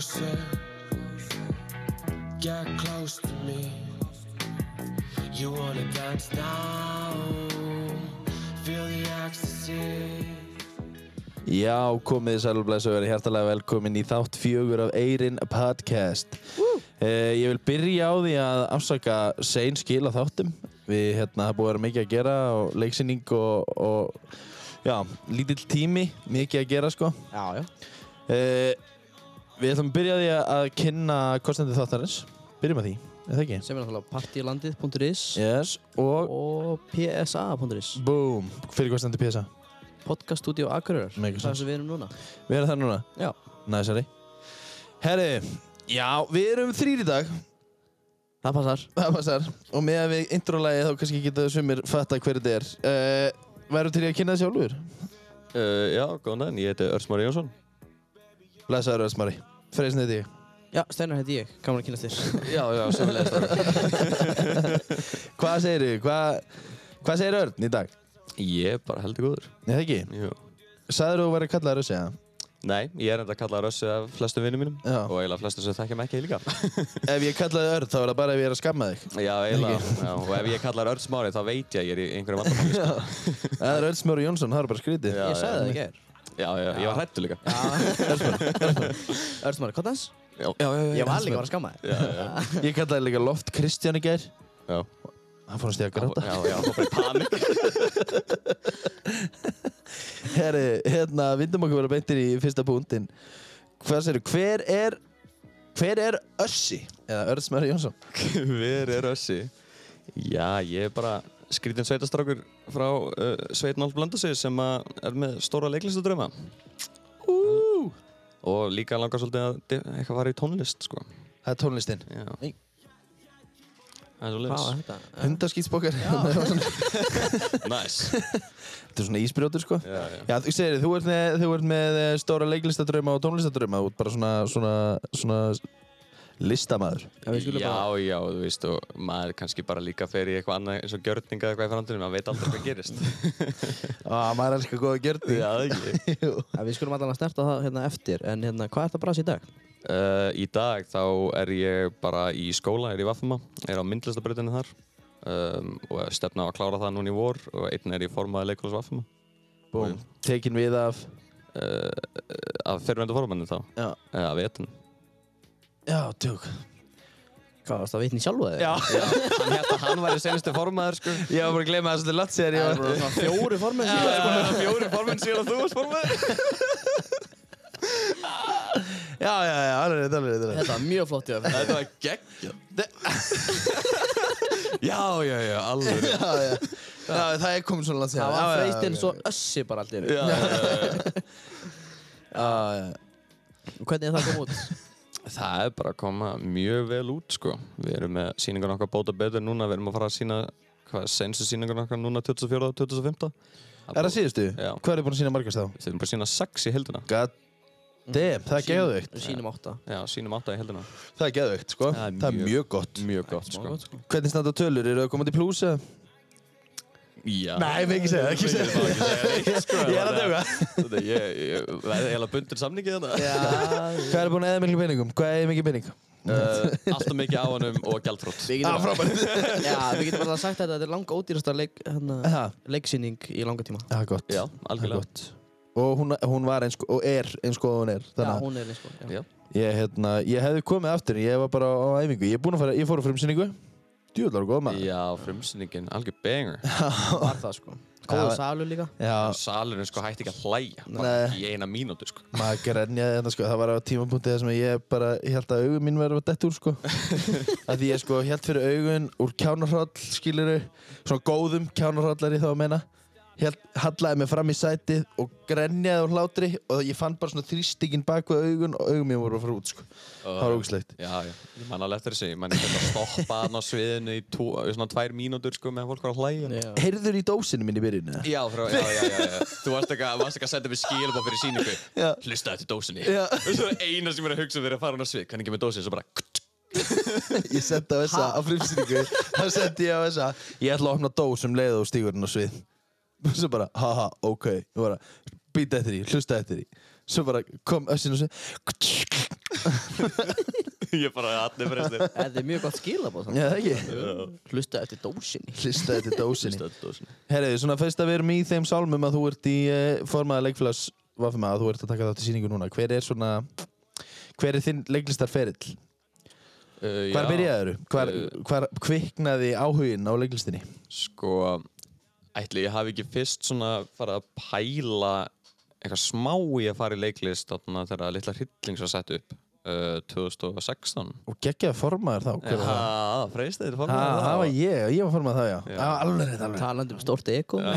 closer. Get close to me. You wanna dance now? Feel the ecstasy. Já, komið þið sælublesu og verið hjertalega velkomin í þátt fjögur af Eyrin Podcast. Uh, ég vil byrja á því að afsaka sein skil á þáttum. Við hérna það búið að vera mikið að gera og leiksýning og, og já, lítill tími, mikið að gera sko. Já, já. Uh, við ætlum að byrja því að- kynna kostandi þáttarins. Byrjum að því, er það ekki? Sem er náttúrulega partylandið.is Yes, og og psa.is boom, fyrir kostandi PSA. Podcast Studio Akureyrar Það sens. sem við erum núna Við erum það núna. Já Næsari. Herri, já, við erum þrýr í dag. Það passar Það passar. Og með að við introlægi þá kannski geta sumir fatta hver þetta er. Uh, Væru til í að kynna það sjálfur? Uh, já, góðan daginn, ég heiti Örsmári Jónsson. Blesaður Örsmari. Freysin heiti ég. Já, Steinar heiti ég Gaman að kynast þér Já, já, semlega Hvað segirðu? Hvað hva segir Örn í dag? Ég er bara heldur góður. Nei, það ekki. Jú. Sagður þú að vera kallaður Össi, eða? Nei, ég er enda að kalla Rössi af flestum vinnum mínum Já. og eiginlega flestum sem þekkja mig ekki líka. Ef ég kallaði Örn, þá er það bara ef ég er að skamma þig. já, eiginlega. Já, og ef ég kallar Örsmári þá veit ég að ég er í einhverju vandamáli. Já. Já, já, ég var hrættu líka. Örsmári, hvað dans? Já, já, já. Ég var líka að vera að skamma þér Já, já, Ég kallaði líka Loft Kristján í gær. já. Hann fór að stíða að gráta. Já, já, það bara í panik. Herri, hérna, vindum okkur vera beintir í fyrsta púntin. Hvað segir hver er, hver er Össi? Eða Örn Smári Jónsson? Hver er Rössi? Já, ég er bara skrítinn sveitastrákur frá uh, Sveitnálf Blöndasig sem að er með stóra leiklistadröma. Ú! Og líka langar svolítið að eitthvað fara í tónlist, sko. Það er tónlistinn. Já. Það er svo Hvað var leiðis. þetta? Hundaskýtsbókar. Næs. Þetta er svona ísbrjótur sko. Já, já. Já, þú segir, þú ert með, þú ert með eh, stóra leiklistadrauma og tónlistadrauma. Þú ert bara svona, svona, svona listamæður. Já, Já, bara já, þú veist, og maður kannski bara líka fer í eitthvað annað eins og gjörninga eða eitthvað í framtíðinu, maður veit aldrei hvað gerist. Á, maður er elskar góða gjörni. Já, það ekki. Já, Við skulum allan að snerta það hérna eftir En hérna, hvað er það brasa í dag? Uh, í dag þá er ég bara í skóla, er í Vaffuma, er á myndlistabrautinu þar um, og stefna á að klára það núna í vor og einn er í formaði leikúls Vaffuma Búm. Tekin við af, uh, af fyrirvendu formanni þá, já, eða vetin. Já, tjók. Hvað varst það vitni sjálfu eða? Já, hann hérna, hann var í senustu formaður, sko. Ég var bara að gleyma það svolítið latt sér. Það var... svona fjóri formin Já, síðan já, fjóri formenn síðan að þú varst formaður. Já, já, já, alveg rétt, alveg rétt, alveg rétt. Þetta var mjög flott í öfn Þetta var geggjað. já, já, já, alveg. Já, já. Já, það er komið svona latt sér. Það var freystinn svo össi bara allt í einu Já, já, já. Já, já. Hvernig er það að koma út? Það er bara að koma mjög vel út sko. Við erum með síningar okkar bóta betur núna, við erum að fara að sína hvað senstu síningar okkar núna 2004 og 2015. Er það síðustu? Já. Hvað er þið búin að sína margast þá? Við erum bara að sína sex í heldina. God damn, það er geðveikt. Við sínum átta Já, sínum átta í heldina. Það er geðveikt, sko. Það er Það er mjög- mjög gott. Mjög gott sko. sko. Hvernig standa tölur? Eru það komandi plús eða? Já. Nei, við ekki segja það, ekki segja neitt sko. Ég er að döga. Það er eiginlega bundur samningi þetta. Já, Hvað er búin að eða miklu peningum? Hvað er mikið pening? Uh, alltaf mikið á hannum og. Við Já, getum bara, frábært. já, við getum bara sagt þetta, þetta er langa ódýrasta leik, Já, leiksýning í langa tíma. það er gott. Já, Það er algjörlega. gott. Og hún, hún var eins og er eins og hún er. Já, Þannig hún er eins og, já. Já. ég, hérna, ég hefði komið aftur, ég var bara á æfingu. Ég, er búinn að fara, ég fór á frumsýningu. Djúðlar og góð maður. Já, frumsýningin, algjör banger. Var það sko. Góða Já. salur líka. Já, Salurinn sko hætti ekki að hlæja, Nei. í eina mínútu sko. maður grenjaði þetta sko. Það var á tímapunkti þar sem ég bara, ég held að augun mín verið að detta úr sko. því ég sko held fyrir augun úr kjánarhroll, skiluru, svona góðum kjánarhrollari þá að meina. Hallaði mig fram í sætið og grenjaði á hlátri og ég fann bara svona þrýstingin bak við augun og augun mín voru að fara út sko. Það var ógislegt. Já, já, ég man alveg eftir þessi, ég man ekki að stoppa hann á sviðinu í tó, í svona tvær mínútur sko meðan fólk var að hlæja. Já. Heyrður í dósinu minn í byrjunu? Já, frá, já, já, já, já. Þú varst ekki, að- að senda mér skilabá fyrir síningu. Hlusta eftir dósinni. Já. Og svo er eina sem er að hugsa fyrir að fara hann á svið, hvernig ekki með dósinni, svo bara Ég sendi á þessa á frumsýningu þá sendi ég á þessa ég ætla að opna dós um leið og stígurinn á svið og svo bara, haha, ok ég bara, býta eftir því, hlusta eftir því svo bara kom össin og svið Ég bara allir frestir Þetta er mjög gott skilabóð. Hlusta eftir dósinni Hlistaði til dósinni. Herriði, svona fyrst að við erum í þeim sálmum að þú ert í uh, formaða leikfélags Vafma að þú ert að taka þátt í sýningu núna. Hver er svona, hver er þinn leiklistarferill? uh, Hvar byrjaður? Hvar, Uh, hvar kviknaði áhugin á leiklistinni? Sko, ætli ég hafi ekki fyrst svona farið að pæla eitthvað smá í að fara í leiklist þarna þegar litla hryllings var sett upp uh, 2016 Og geggjaði formaður þá? Var það? Freystið þér Ha, formið það var ég, ég var formað það já. Já. Já, alveg rétt, alveg. Talandi um stórt eko uh,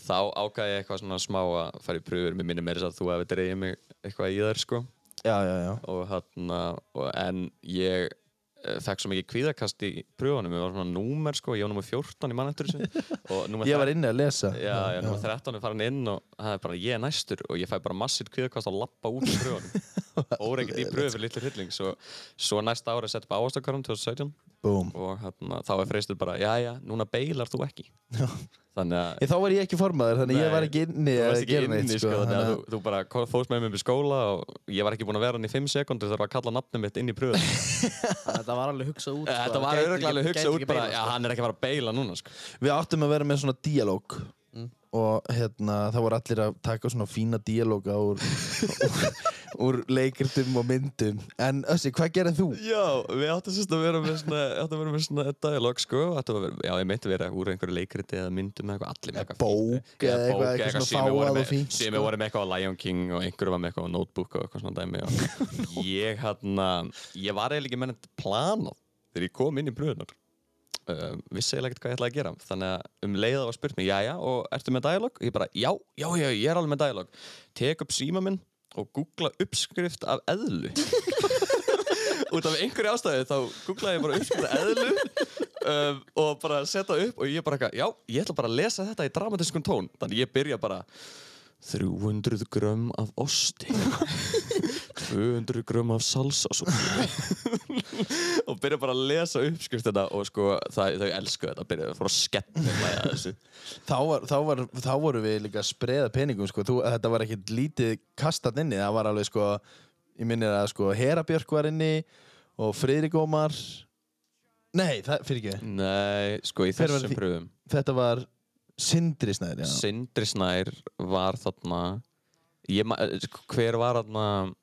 Þá ákvæði ég eitthvað svona smá að fara í pröfur Mér minnir meira þess að þú hefði dreigið mig eitthvað í þær sko Já, já, já. og hann en ég fekk svo mikið kvíðakast í pröfunum. Ég var svona númer sko, ég var númer 14 í mann eftir þessu. Og númer Ég var inni að lesa. Já, já, nummer 13 er farin inn og það er bara ég er næstur. Og ég fæ bara massir kvíðakast að lappa út í pröfunum. Óreikið í pröfu fyrir litlu hrylling. Svo, svo næsta ári sett upp áhastakvarum 2017 Búm. og hann, þá er freystur bara, já, já, núna beilar þú ekki Já. Þannig að Ég, þá var ég ekki formaður, þannig ég Nei, var ekki inni Þú að varst ekki gera inni, neitt, sko, þannig að þú, þú bara fórst með mér í skóla og ég var ekki búinn að vera hann í 5 sekundur þegar að kalla nafnum mitt inn í pröfum. Þetta var alveg hugsað út sko. Þetta var alveg hugsað út bara, já, sko. hann er ekki að fara að beila núna, sko. Við áttum að vera með svona díalóg. Og hérna, það voru allir að taka svona fína díalóga úr, úr, úr leikritum og myndum. En Össi, hvað gerðið þú? Já, við áttum sérst að vera með svona, áttum að vera með svona dialog, sko, að vera, já, ég meinti vera úr einhverju leikriti eða myndum eða eitthvað, allir með eitthvað Bók eða eitthvað- eitthvað svona fágað og fínt, Sem sko. voru með eitthvað á Lion King og einhverju var með eitthvað á Notebook og eitthvað svona dæmi og ég, hérna, ég var eiginlega ekki með þetta planað þegar ég kom inn í pröðunar. Um, vissi eiginlega ekkert hvað ég ætlaði að gera. Þannig að um leiða var spurt mig, jæja, og ertu með dialog? Ég bara, já, já, já, ég er alveg með dialog tek upp síma minn og googla uppskrift af eðlu. Út af einhverju ástæði þá googlaði ég bara uppskrift af eðlu um, og bara setja upp og ég bara, já, ég ætla bara að lesa þetta í dramatískun tón. Þannig ég byrja bara 300 grömm af osti 200 grömm af salsasósu og byrja bara að lesa uppskriftina og sko það, þau elsku þetta byrja að fóra að skella þessu Þá, var, þá, var, þá voru við líka að spreða peningum, sko. Þú, þetta var ekkert lítið kastat inni, það var alveg, sko, ég minnir að, sko, Hera Björk var inni og Friðrik Ómar. Nei, það, fyrir ekki. Nei, sko í þessum pröfum Þetta var Sindri Snæður, já. Sindri Snær var þarna ég, ma- eh, sko, hver var þarna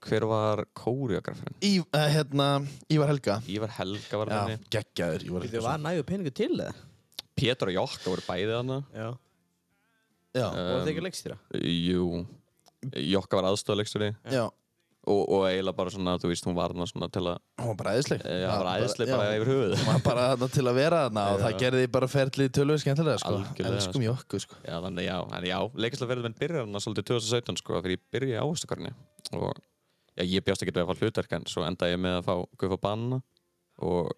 hver var kóriografurinn? Í, uh, hérna, Ívar Helga. Ívar Helga var Já, þarna. geggjaður Ívar Þið Helga. var nægu peningu til það Pétur og Jokka voru bæði þarna. Já. Já, Og Um, þið ekki leikstýra? Jú. Jokka var aðstofaleikstjóri já, og, og eiginlega bara svona, þú veist, hún var þarna svona til að hún var bara æðisleg. e, hann var æðislega bara já. yfir höfuð Hún var bara þarna til að vera þarna og Já. það gerði bara ferlið tölvöð skemmtilega, sko. Algjörlega, Elskum í okkur, sko. Já, þannig já, en já, leikislega verður menn byrjar hann svolítið 2017 sko, fyrir ég byrja í áherslukarni og já, ég bjóst ekki við að fá hlutverk en svo endaði ég með að fá Guðfa Banna og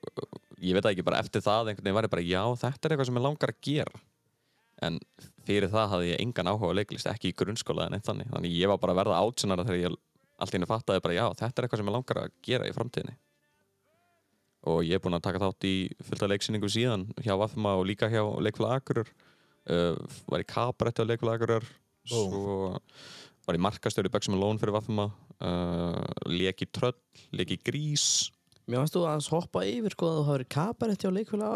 ég veit ekki, bara eftir það einhvern veginn var ég bara, já, þetta er eitthvað sem ég langar að gera en fyrir það hafði ég engan áhuga á leiklist, ekki í grunnskóla en eitt þannig, þannig ég var bara að verða átsynara þegar ég allt henni fattaði bara, já, þetta er eitthvað sem ég langar að gera í framtíðinni. Og ég er búinn að taka þátt í fullt af leiksýningum síðan hjá Vafma og líka hjá Leikfélag Akurur uh, var í kabaretti á Leikfélag Akurur svo var í markastöru Böksum Lón fyrir Vafma. Uh, leik í Tröll, leik í Grís Mér fannst þú að hoppa yfir sko að þú hafi verið kabaretti á leikfélag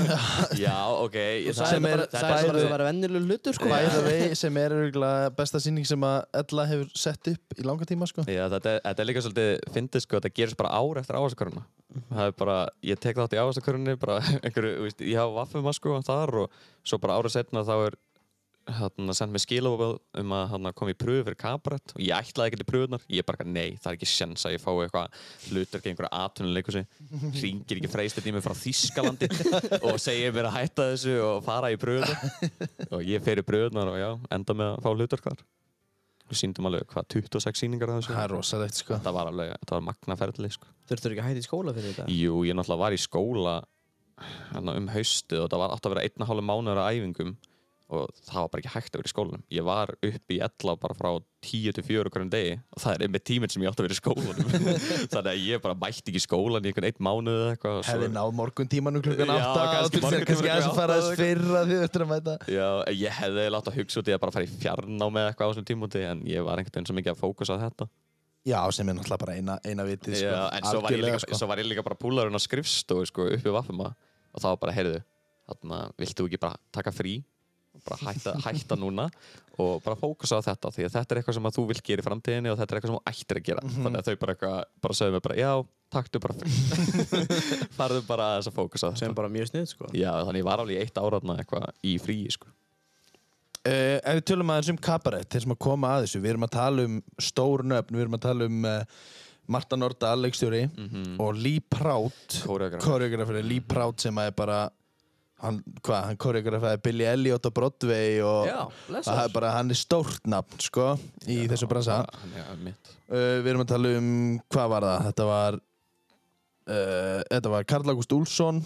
já, ok bara er- bara að það var vennileg hlutur sko. The way, sem er besta sýning sem að Ella hefur sett upp í langa tíma, sko. Já, þetta, er- þetta er líka svolítið fyndið sko, þetta gerist bara ár eftir áhersaköruna það er bara, ég tek þátt í áhersakörunni bara einhverju, ég hafa vaffum að sko þar og svo bara árið setna þá er hérna sendt mér skilabóð um að hérna koma í pröfu fyrir kabarett og ég ætlaði ekki til pröfunar, ég bara, nei, það er ekki sjens að ég fái eitthvað hlutverk í einhverju atvinnuleikusi ringir ekki freystir í mig frá Þískalandi og segir mér að hætta þessu og fara í pröfunar og ég fer í pröfunar og já, enda með að fá hlutverk þar. Við síndum alveg, hvað, 26 sýningar af þessu. Það er rosalegt, sko. þetta var alveg, þetta var magna ferli sko. Þurftur ekki að hætti í skóla fyrir þetta? Jú, ég náttúrulega var í skóla hérna, um haustið og það var átt að vera einn og hálf mánuður af æfingum og það var bara ekki hægt að vera í skólanum. Ég var upp í ella bara frá 10 til 4 hverjum degi og það er einmitt tíminn sem ég átt að vera í skólanum. Þannig að ég bara mætti ekki í skólan í einhvern einn mánuð eitthvað Hefði náð morgun tímanu klukkan Já, 8 og þess morguntímann kannski að klukkan fara átta þess eða fyrra því þú eftir að mæta. Já, ég hefði látt að hugsa út í að bara fara í fjarnámi eitthvað á þessum tímúti en ég var einhvern veginn svo mikið að fókusa á þetta. Já, sem er náttúrulega bara eina, eina vitið sko. En svo var, líka, svo var ég líka bara púlarinn á skrifstofu sko, upp í Vaffuma og þá bara, heyrðu, viltu ekki bara taka frí bara hætta, hætta núna og bara fókusa á þetta því að þetta er eitthvað sem að þú vilt gera í framtíðinni og þetta er eitthvað sem þú ættir að gera. Mhm. þannig að þau bara, eitthvað, bara sögðu mig bara, já, taktu bara frí farðu bara að þess að fókusa á sem þetta bara mjög snið sko. Já, þannig ég var alveg eitt áraðna eitthvað í fríi sko. Uh, ef við tölum aðeins um kabarett, þeir sem að koma að þessu, við erum að tala um stór nöfn, við erum að tala um uh, Marta Norda, leikstjóri og Lee Prout, koreografari, Lee Prout sem að er bara, hann, hvað, hann koreografaði Billy Elliot á Broadway og Já, það er bara, hann er stórt nafn, sko, í þessu bransa. Hann er mitt Uh, við erum að tala um, hvað var það? Þetta var, uh, þetta var Karl August Úlfsson,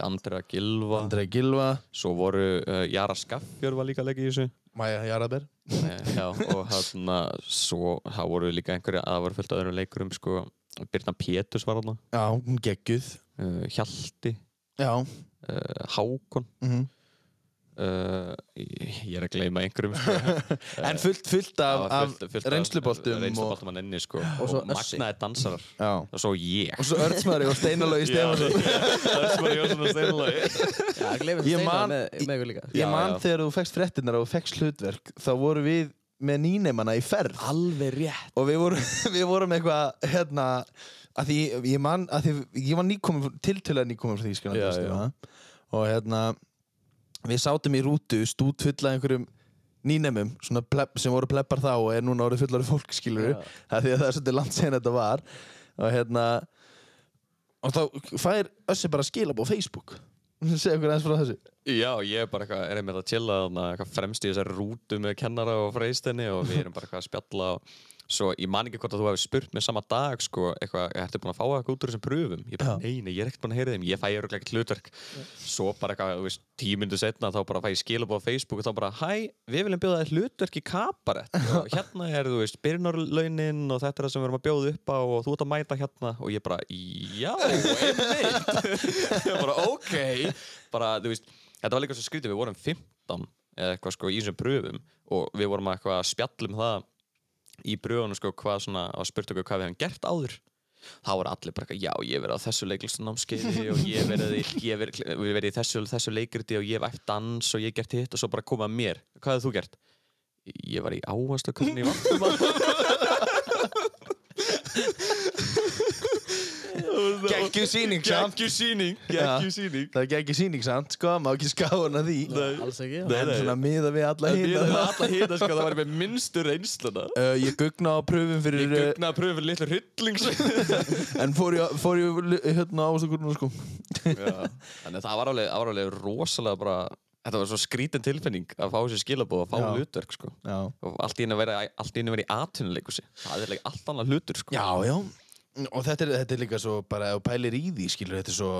Andrea Gilva Andrei Gilva, Svo voru uh, Jara Skaffjör var líka að leggja í þessu Maja Jarabær. Eh, Já, og hann svo það voru líka einhverja, það voru fullt af öðrum leikurum sko, Birna Pétus var hann Já, hún geggjuð. uh, Hjalti, Já. Uh, Hákon Mm uh, ég ég er að gleyma einhverjum sko. En fullt, fullt af, af fullt- fullt af reynsluboltum og, reynsluboltum að nenni sko. og, Össi. magnaði dansarar já. og svo ég og svo Ördsmari og Steinalógi Stefansson. það smá Jónsson og Já, gleymið Ég man- með, með ykkur líka Ég Já, man já. þegar þú fegst fréttinar og fegst hlutverk, þá voru við með nýnemanna í ferð. Alveg rétt Og við vorum, við vorum eitthvað, hérna, að því ég man, að því ég var nýkomin, tiltölulega nýkomin frá það? Og hérna, við sátum í rútu, stút fulla einhverjum nýnemum, svona pleb, sem voru plebbar þá og er núna orðið fullari fólk, skilur það því að það er svolítið langt sen þetta var. Og hérna og þá fær Össi bara skilabóð á Facebook. Segja okkur eins frá þessu. Já, ég er bara eitthvað, er einmitt að chilla eitthvað fremst í þessari rútu með kennara og freistinni og við erum bara eitthvað að spjalla og svo ég man ekki hvort að þú hefur spurt mér sama dag sko, eitthvað, ertu búin að fá eitthvað út úr þessum pröfum? Ég bara, nei, nei, ég er ekkert búin að heyra þeim, ég fæ öruglega ekkert hlutverk. Svo bara eitthvað, þú veist, tíu myndu setna þá bara fæ ég skilabóð á Facebook og þá bara hæ, við viljum bjóða þér hlutverk í kabarett og hérna er, þú veist, byrjunarlaunin og þetta er það sem við erum að bjóða upp á og þú ert að mæta hérna. Og ég bara, já, bara, ok. Bara, veist, þetta var líka svo skrítið, við vorum 15 eða eitthvað sko í þessum pröfum og við vorum að eitthvað að spjalla um það í pröfunum sko hvað svona og spurt okkur hvað við hefum gert áður þá voru allir bara já ég verið á þessu leiklistanámskeiði og ég verið, í- ég þessu, þessu leikriti og ég hef æft dans og ég gert hitt og svo bara komað mér, hvað hefur þú gert? Ég var í áhersluköfni í vatnum Geggjuð sýning, samt. Gekkju síning, Já. gekkju síning það er geggjuð sýning samt, sko, má ekki skána því Alls ekki já. Nei, en nei. svona miða við alla Ég hina hef alla hita sko, það var með minnstu reynsluna uh, ég gugna á pröfum fyrir Ég gugnaði að pröfu fyrir litlu hryllings en fór ég, fór ég li- hérna ástakurna sko Já. Þannig að það var alveg, það var alveg rosalega bara Þetta var svo skrítin tilfinning að fá þessi skilabóð að fá Já. hlutverk sko. já, og allt í vera, allt í einu vera í atvinnuleikusi það er like, allt annað hlutur sko. já, já og þetta er, þetta er líka svo bara þú pælir í því skilur þetta er svo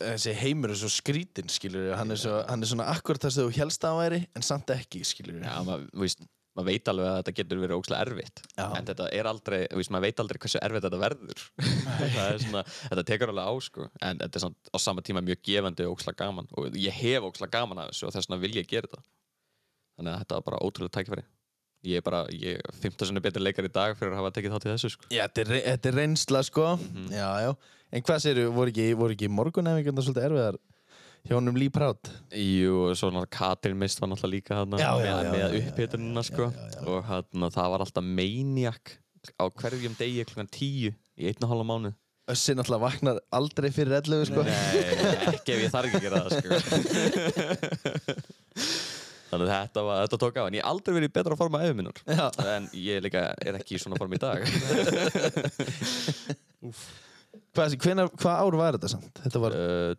þessi heimur er svo skrítinn skilur hann er, svo, hann er svona akkurat það sem þú helst að væri en samt ekki skilur Já, maður maður veit alveg að þetta getur verið ógslag erfitt Já. en þetta er aldrei, maður veit aldrei hversu erfitt þetta verður. Er svona, þetta tekur alveg á sko en þetta er samt á sama tíma mjög gefandi og ógslag gaman og ég hef ógslag gaman af þessu og þess vegna vil ég gera þetta. Þannig að þetta var bara ótrúlega tækifæri ég er bara, ég er 15 sinni betri leikar í dag fyrir að hafa tekið þátt í þessu sko. Já, þetta er, re- þetta er reynsla sko. Já, já. En hvað segirðu, voru ekki, voru ekki morgunæfingarna svolítið erfiðar hjónum Lee Proud? Jú, og svo náttúrulega Katrin Mist var náttúrulega líka þarna Já, já, með, já, með já, já, upphitunina sko. og hann, það var alltaf maniac á hverjum degi klukkan tíu í einn og hálfa mánu Össi náttúrulega vaknar aldrei fyrir 11 sko. Nei, ekki ef ég þarf ekki að gera það sko. Þannig að þetta, var, þetta tók á en ég aldrei verið betra forma efur minnar. Já. en ég líka er ekki í svona form í dag. Hvað, hvenar, hvað ár var þetta samt? Þetta var, uh,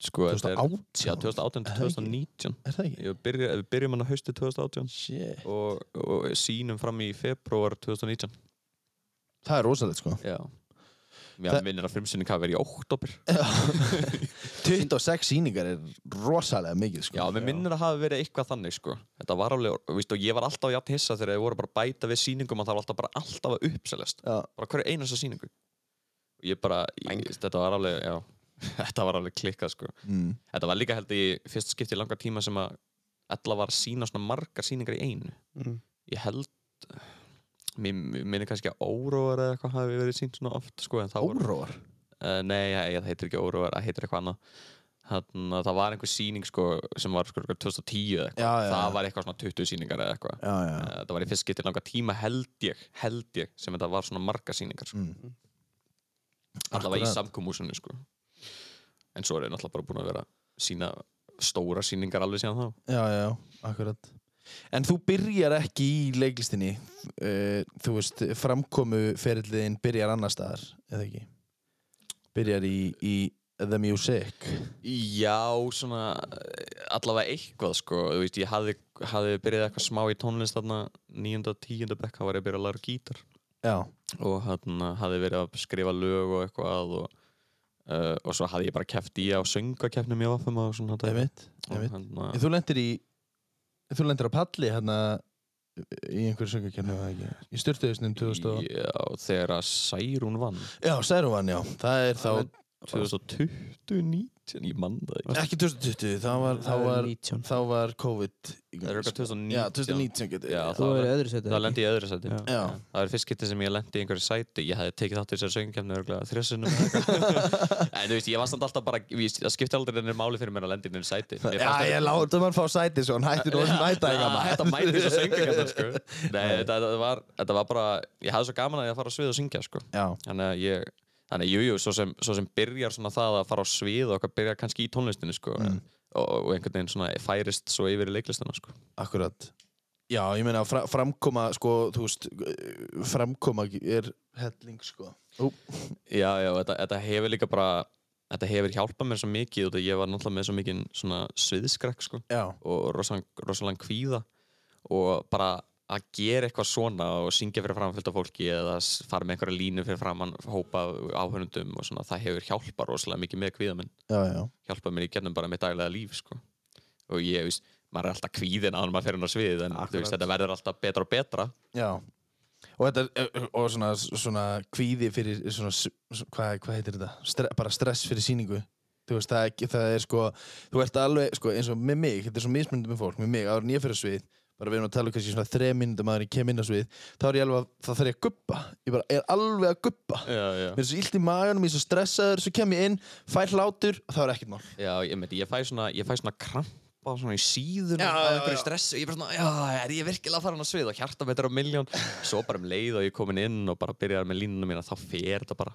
Sko, þetta er- 2018? Já, 2018 til 2019 er það ekki? Við byrjum hann á haustu 2018 Shit. Og, og sínum fram í februar 2019 Það er rosalegt sko. Já Mér Það- minnir að frumsynning hafi verið í oktober 26 sýningar er rosalega mikið sko. Já, mér minnir að hafi verið eitthvað þannig sko. Þetta var alveg, víst, og ég var alltaf jafn hissa þegar þið voru bara að bæta við sýningum og það var alltaf bara alltaf að uppselast. Já. bara hverju einasta sýningu. Og ég bara, ég, þetta var alveg já, þetta var alveg klikkað sko. Mm. Þetta var líka held ég fyrst skipti í langa tíma sem að Ella var að sína svona margar sýningar í einu. Mhm. Ég held mér minnir kannski að Óróar eða eitthvað hafi verið sínt svona oft sko, Óróar? Uh, nei, það heitir ekki Óróar, það heitir eitthvað annað. Þannig að það var einhver sýning sko, sem var sko, 2010 eða eitthvað. Já, já, Það var eitthvað svona 20 sýningar eða eitthvað. Já, Uh, Það var í fyrst getið langa tíma held ég held ég sem þetta var svona marga sýningar sko. Mm. allavega í samkómúsinu sko. en svo er ég náttúrulega bara búin að vera sína stóra sýningar alveg síðan þá. Já, já, akkurat En þú byrjar ekki í leiklistinni uh, Þú veist, framkomu ferillin byrjar annar staðar eða ekki? Byrjar í, í The Music Já, svona eh, allavega eitthvað sko, þú veist, ég hafði, hafði byrjað eitthvað smá í tónlist þarna 9. og 10. bekk, þá var ég að byrja að læra gítar Já, og hann hafði verið að skrifa lög og eitthvað og, uh, og svo hafði ég bara keft í á söngakefnum í Vaffum og svona einmitt, og einmitt. hann, En Þú lendir í Þú lendir á palli hérna í einhverju ekki? Í styrtuðisnum 2000 og... Já, þegar að Særún vann. Já, Særuvan, já. Það er þá 2020, 19, ég mann það ekki Ekki 2020, þá var, þá Það var, 19 þá var COVID Það er eitthvað 2019 Já, 2019 getur Já, Þú það er í var- öðru setið Það lendi í öðru sæti. Já. Já. Það er fyrst getið sem ég lendi í einhverju sæti. Ég hefði tekið þátt í þessari söngkefni örgulega þrjössunum En þú veist, ég var samt alltaf bara ég, Það skipti aldrei nefnir máli fyrir mér að lendi í einhverju sæti. Mér Já, fannst ég látum hann fá sæti svo hann hætti nú að mæta Já, eitthvað Þetta mæti þess að söngja sko. Nei, þetta, þetta, var, þetta var bara Ég hafði svo gaman að ég að fara á svið og syngja sko. Já, Þannig að ég Þannig að jú, svo svo sem byrjar svona það að fara á svið og okkar byrjar kannski í tónlistinu sko Mm. og, og einhvern veginn svona færist svo yfir í leiklistina sko. Akkurat. Já, ég meina fra, framkoma sko, þú veist framkoma er helling sko. Ú, Já, já, þetta, þetta hefur líka bara Þetta hefur hjálpað mér svo mikið og ég var náttúrulega með svo mikið svona sviðskrekk sko Já, og rosalega, kvíða og bara að gera eitthvað svona og syngja fyrir fram fullt af fólki eða fara með einhverja línu fyrir framann hópa áhörnundum og svona það hefur hjálpað rosalega mikið með kvíða minn já, já. Hjálpað mér í gennum bara mitt daglega líf sko. og ég veist, maður er alltaf kvíðin að maður fer inn á svið en veist, þetta verður alltaf betra og betra. Já. Og, þetta, er- og svona, svona kvíði fyrir svona, hvað, hvað heitir þetta? Stre, bara stress fyrir síningu Þú veist, það, er það er sko Þú ert alveg, sko, eins og með mig Þetta er svo mismunandi með fólk, með mig, bara við erum að tala um kannski svona þreð minnundum að ég kem inn á svið þá er ég alveg að, þá þarf ég að guppa ég bara er alveg að guppa Já, já, mér er svo illt í maganum, ég er svo stressaður svo kem ég inn, fæ hlátur og þá er ekkert mál. Já ég, meit, ég fæ svona, ég fæ svona krampa svona í síðun já, einhverju já. stressi og ég er bara svona, já, er ég virkilega að fara hann á svið? Og hjarta er á miljón svo bara um leið og ég er komin inn og bara byrjar með línuna mína þá fer þetta bara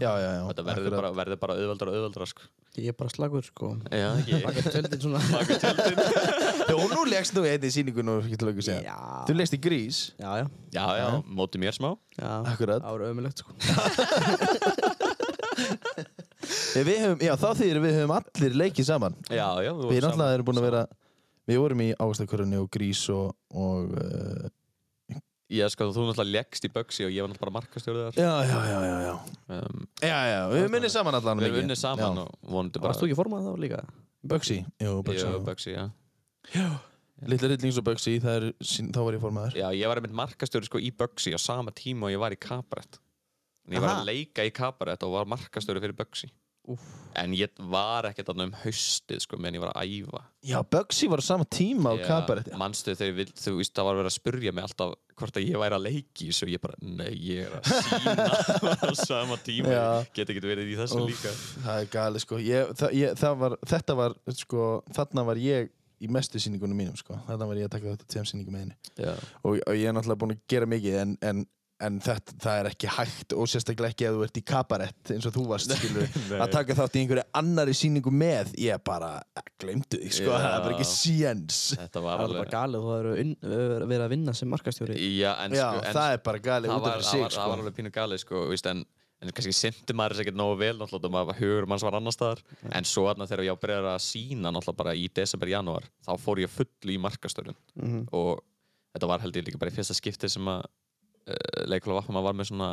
já, já, já, þetta verður bara, verður bara auðveldra og auðveldra sko. Ég er bara slagur sko. Baka tjöldin svona. Jó, nú leggst þú í einni sýningu nú, ekki til að segja Þú leggst í grís, Já, já. Já, já, móti mér smá. Já, Akkurat. Það var ömulegt sko. Höfum, já, þá þýðir við höfum allir leikið saman. Já, já, Við erum búin að vera Við vorum í ágæstakörunni og grís og, og uh, Já, sko, þú náttúrulega leggst í Bugsy og ég var náttúrulega bara markastjórið þar. Já, já, já, já, já. Um, Já, já, við höfum unnið saman allan Við erum unnið saman og vonandi bara Varst þú ekki formað þá líka? Bugsy, jú, Bugsy Jú, Bugsy, já. Lilla Rillings og er, sín- þá var ég formaður. Já, ég var einmitt markastjóri sko í Bugsy á sama tíma og ég var í Kabarett En ég var Aha. að leika í Kabarett og var markastjóri fyrir Bugsy En ég var ekkert þarna um haustið sko meðan ég var að æfa. Já, Bugsy var á sama tíma á Já, kabarett Manstu þegar þú veist, það var verið að spurja mig alltaf hvort að ég væri að leiki svo ég bara, nei, ég er að sína á sama tíma, Já. get ekki verið í þessu líka. Það er gali, sko. Ég, það, ég, það var, Þetta var, sko Þarna var ég í mestu sýningunum mínum, sko. Þarna var ég að taka þetta tveim sýningum með henni. Já, og, og ég er náttúrulega búin að gera mikið en, en, en þetta, það er ekki hægt og sérstaklega ekki ef þú ert í kabarett eins og þú varst skilur, að taka þátt í einhverju annari sýningu með ég bara, glemdu þig sko, það er bara ekki séns. Þetta Það var alveg galið þú hefur verið að vinna sem markastjóri. Já, en Já, sko, en, það er bara galið það út af var, fyrir það sig var, það sko. var alveg pínu galið sko, víst, en, en kannski syndi maður þess ekkert nógu vel náttúrulega, maður hugur manns var annar staðar. En svo þarna þegar ég byrjaði að sína náttúrulega bara í desember, janúar þá fór ég full í markastörun Mhm. og þetta var held ég líka bara í fyrsta skipti sem að leikfélag Vappa var með svona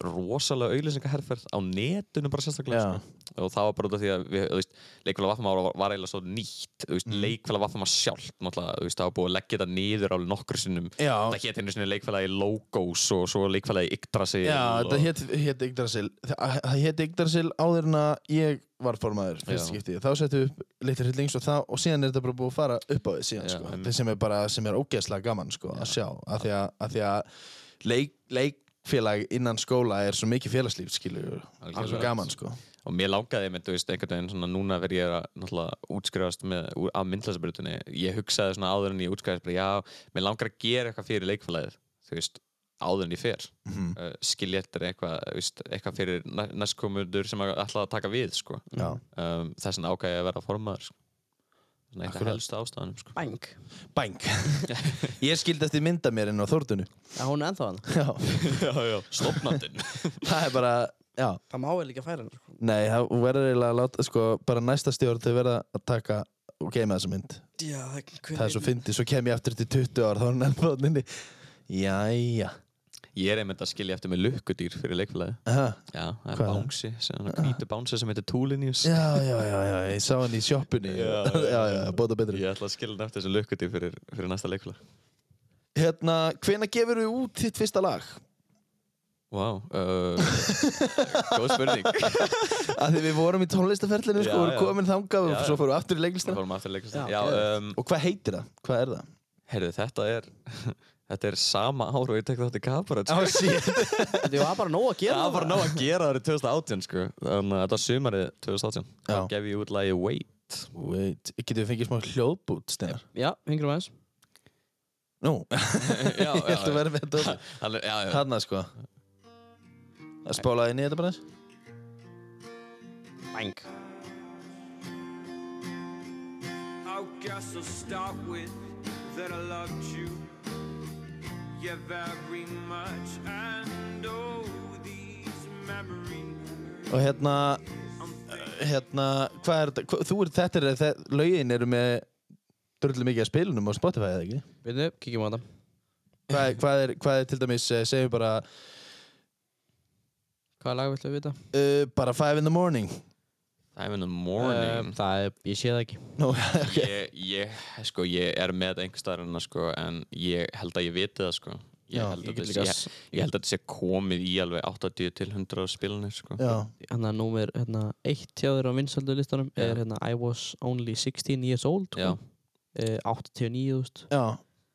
rosalega auðlýsingaherferð á netinu bara sérstaklega sko. og það var bara út af því að leikfélag Vappa var, eiginlega svo nýtt Mhm. leikfélag Vappa sjálf það var búið að leggja þetta niður alveg nokkur sinnum Já, það hétt einu sinni leikfélagi Logos og svo leikfélagi Yggdrasil já, og... þetta hétt hét Yggdrasil það það hétt Yggdrasil áður en að ég var formaður fyrst Já. skipti, þá settum við upp litlir hryllings og, það, og síðan er þetta bara búið að fara upp á því síðan Já, sko. það sem er bara, sem er ógeðslega gaman sko, að sjá, af því að, að því að leik, leikfélag innan skóla er svo mikið félagslíf skilur það er svo gaman sko. Og mér langaði með, þú veist, einhvern veginn svona núna verð ég að náttúrulega útskrifast með, af myndlæsabrutinni, ég hugsaði svona áður en ég útskrifast bara, já, mér langar að gera eitthvað fyrir leikfélagið, þú veist áður en ég fer, Mhm. uh, skilja eftir eitthvað, veist, eitthvað fyrir næ- næstkomundur sem ætla að taka við, sko. Um, þess vegna ákvæði að vera formaður, sko svona eitt af helstu ástæðanum, sko. Bang. Bang Ég skildi eftir mynda mér inn á Þórdunu Já, hún er ennþá hann. Já, já, já, stopnandinn það er bara, já. Það má vel ekki færa hann, sko. Nei, það verður eiginlega að láta, sko, bara næsta stjórn þau verða að taka og geima þessa mynd. Já, það Það er svo fyndið, svo kem ég aftur til 20 ár þá er hann ennþá þarna inni Jæja ég er einmitt að skilja eftir með lukkudýr fyrir leikfélagið Aha. já, það er Hvað? bánsi, svona hvítu bánsi sem heitir Tulinius Já, já, já, já, ég sá hann í sjoppunni Já, Já, já, bóta betri Ég ætla að skilja hann eftir þessu lukkudýr fyrir, fyrir næsta leikfélag Hérna, hvena gefur þú út þitt fyrsta lag? Vá, uh, góð spurning Að því við vorum í tónlistaferlinu, sko, Já, vorum já. komin þangað og Já, svo já. fórum við aftur í Það leiklistina fórum aftur leikast Já, Já, um, Og hvað heitir það? Hvað er það? heyrðu, þetta er Þetta er sama ár og ég tek þátt í Kabaret sko. shit Þetta var bara nóg að gera Það var bara nóg að gera árið 2018 sko. Þannig að þetta var sumarið 2018 Já. Þá gef ég út lagi Wait Wait, getur við fengið smá hljóðbút, Steinar? Já, hengir um aðeins. Nú, Já, ég ætla að vera með þetta Hann Já, já Hanna, sko Það spálaði inn í þetta bara Bang. I guess I'll start with that I loved you, yeah, very much. And oh, these memories. Og hérna Hérna, hvað er þetta? Hva, þú er, þetta er, þetta, lögin eru með drullu mikið að spilunum á Spotify, eða ekki? Veitu, kíkjum á þetta. Hvað, hvað, er, hvað er til dæmis, eh, segjum bara Hvaða lag viltu að vita? uh, bara five in the morning Time in the morning Um, það er, ég sé það ekki. Nú, ok ég, ég, sko, ég er með einhver staðarinn sko, en ég held að ég viti það sko. ég, Já, held Ég að þetta líka, sé- ég, ég held að þetta sé komið í alveg 80 til 100 spilunir sko. Hann að númer hérna, eitt hjá þér á vinsöldu listanum Já. er hérna I was only 16 years old Já. sko. eh, 89.000 já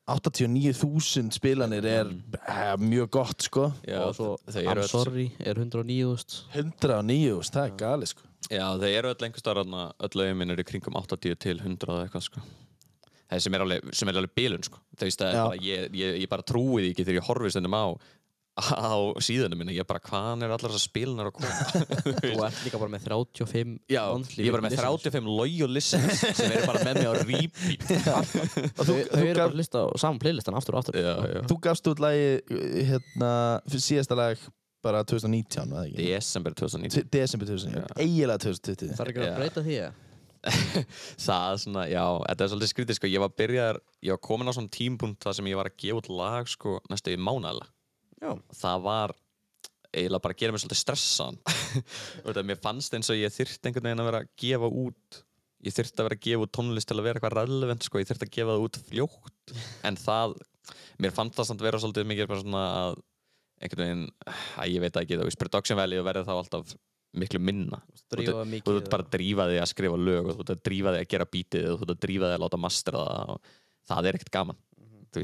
89.000 spilanir er Mm. eh, mjög gott sko Já, svo I'm sorry er 109.000 109, það er gali sko Já, þeir eru öll einhver þarna, öll eru í kringum 80 til 100 eða eitthvað sko. Það sem er alveg, sem er alveg bilun sko. Ég, ég, ég bara trúi því ekki þegar ég horfi stundum á á síðunum minni, ég bara hvaðan er allar þessar spilunar að koma? Þú ert líka bara með 35 Já, monthly ég er bara með listeners. 35 loyal listeners sem eru bara með mig á repeat. Þau, þú, þau þú, eru bara að lista á saman playlistan aftur og aftur. Já, já. þú gafst út lagi hérna, fyrir síðasta lag bara 2019, var það ekki? Desember 2019 T- Desember 2019, Já. eiginlega 2020 það er ekki að breyta því eða? Það svona, já, þetta er svolítið skrítið sko, ég var byrjar, ég var komin á svona tímpunkt þar sem ég var að gefa út lag sko næstu í mánæðilega Já. það var eiginlega bara að gera mig svolítið stressan. Mér fannst eins og ég þyrfti einhvern veginn að vera að gefa út ég þyrfti að vera að gefa út tónlist til að vera eitthvað relevant sko, ég þyrfti að gefa það út fljótt. En það, mér fannst það samt vera svolítið mikið bara svona að einhvern veginn, að ég veit ekki, þú veist production value verður þá alltaf miklu minna. Þú ert bara að drífa þig að skrifa lög og þú ert að drífa þig að gera bítið þú ert að drífa þig að láta mastera það og það er ekkert gaman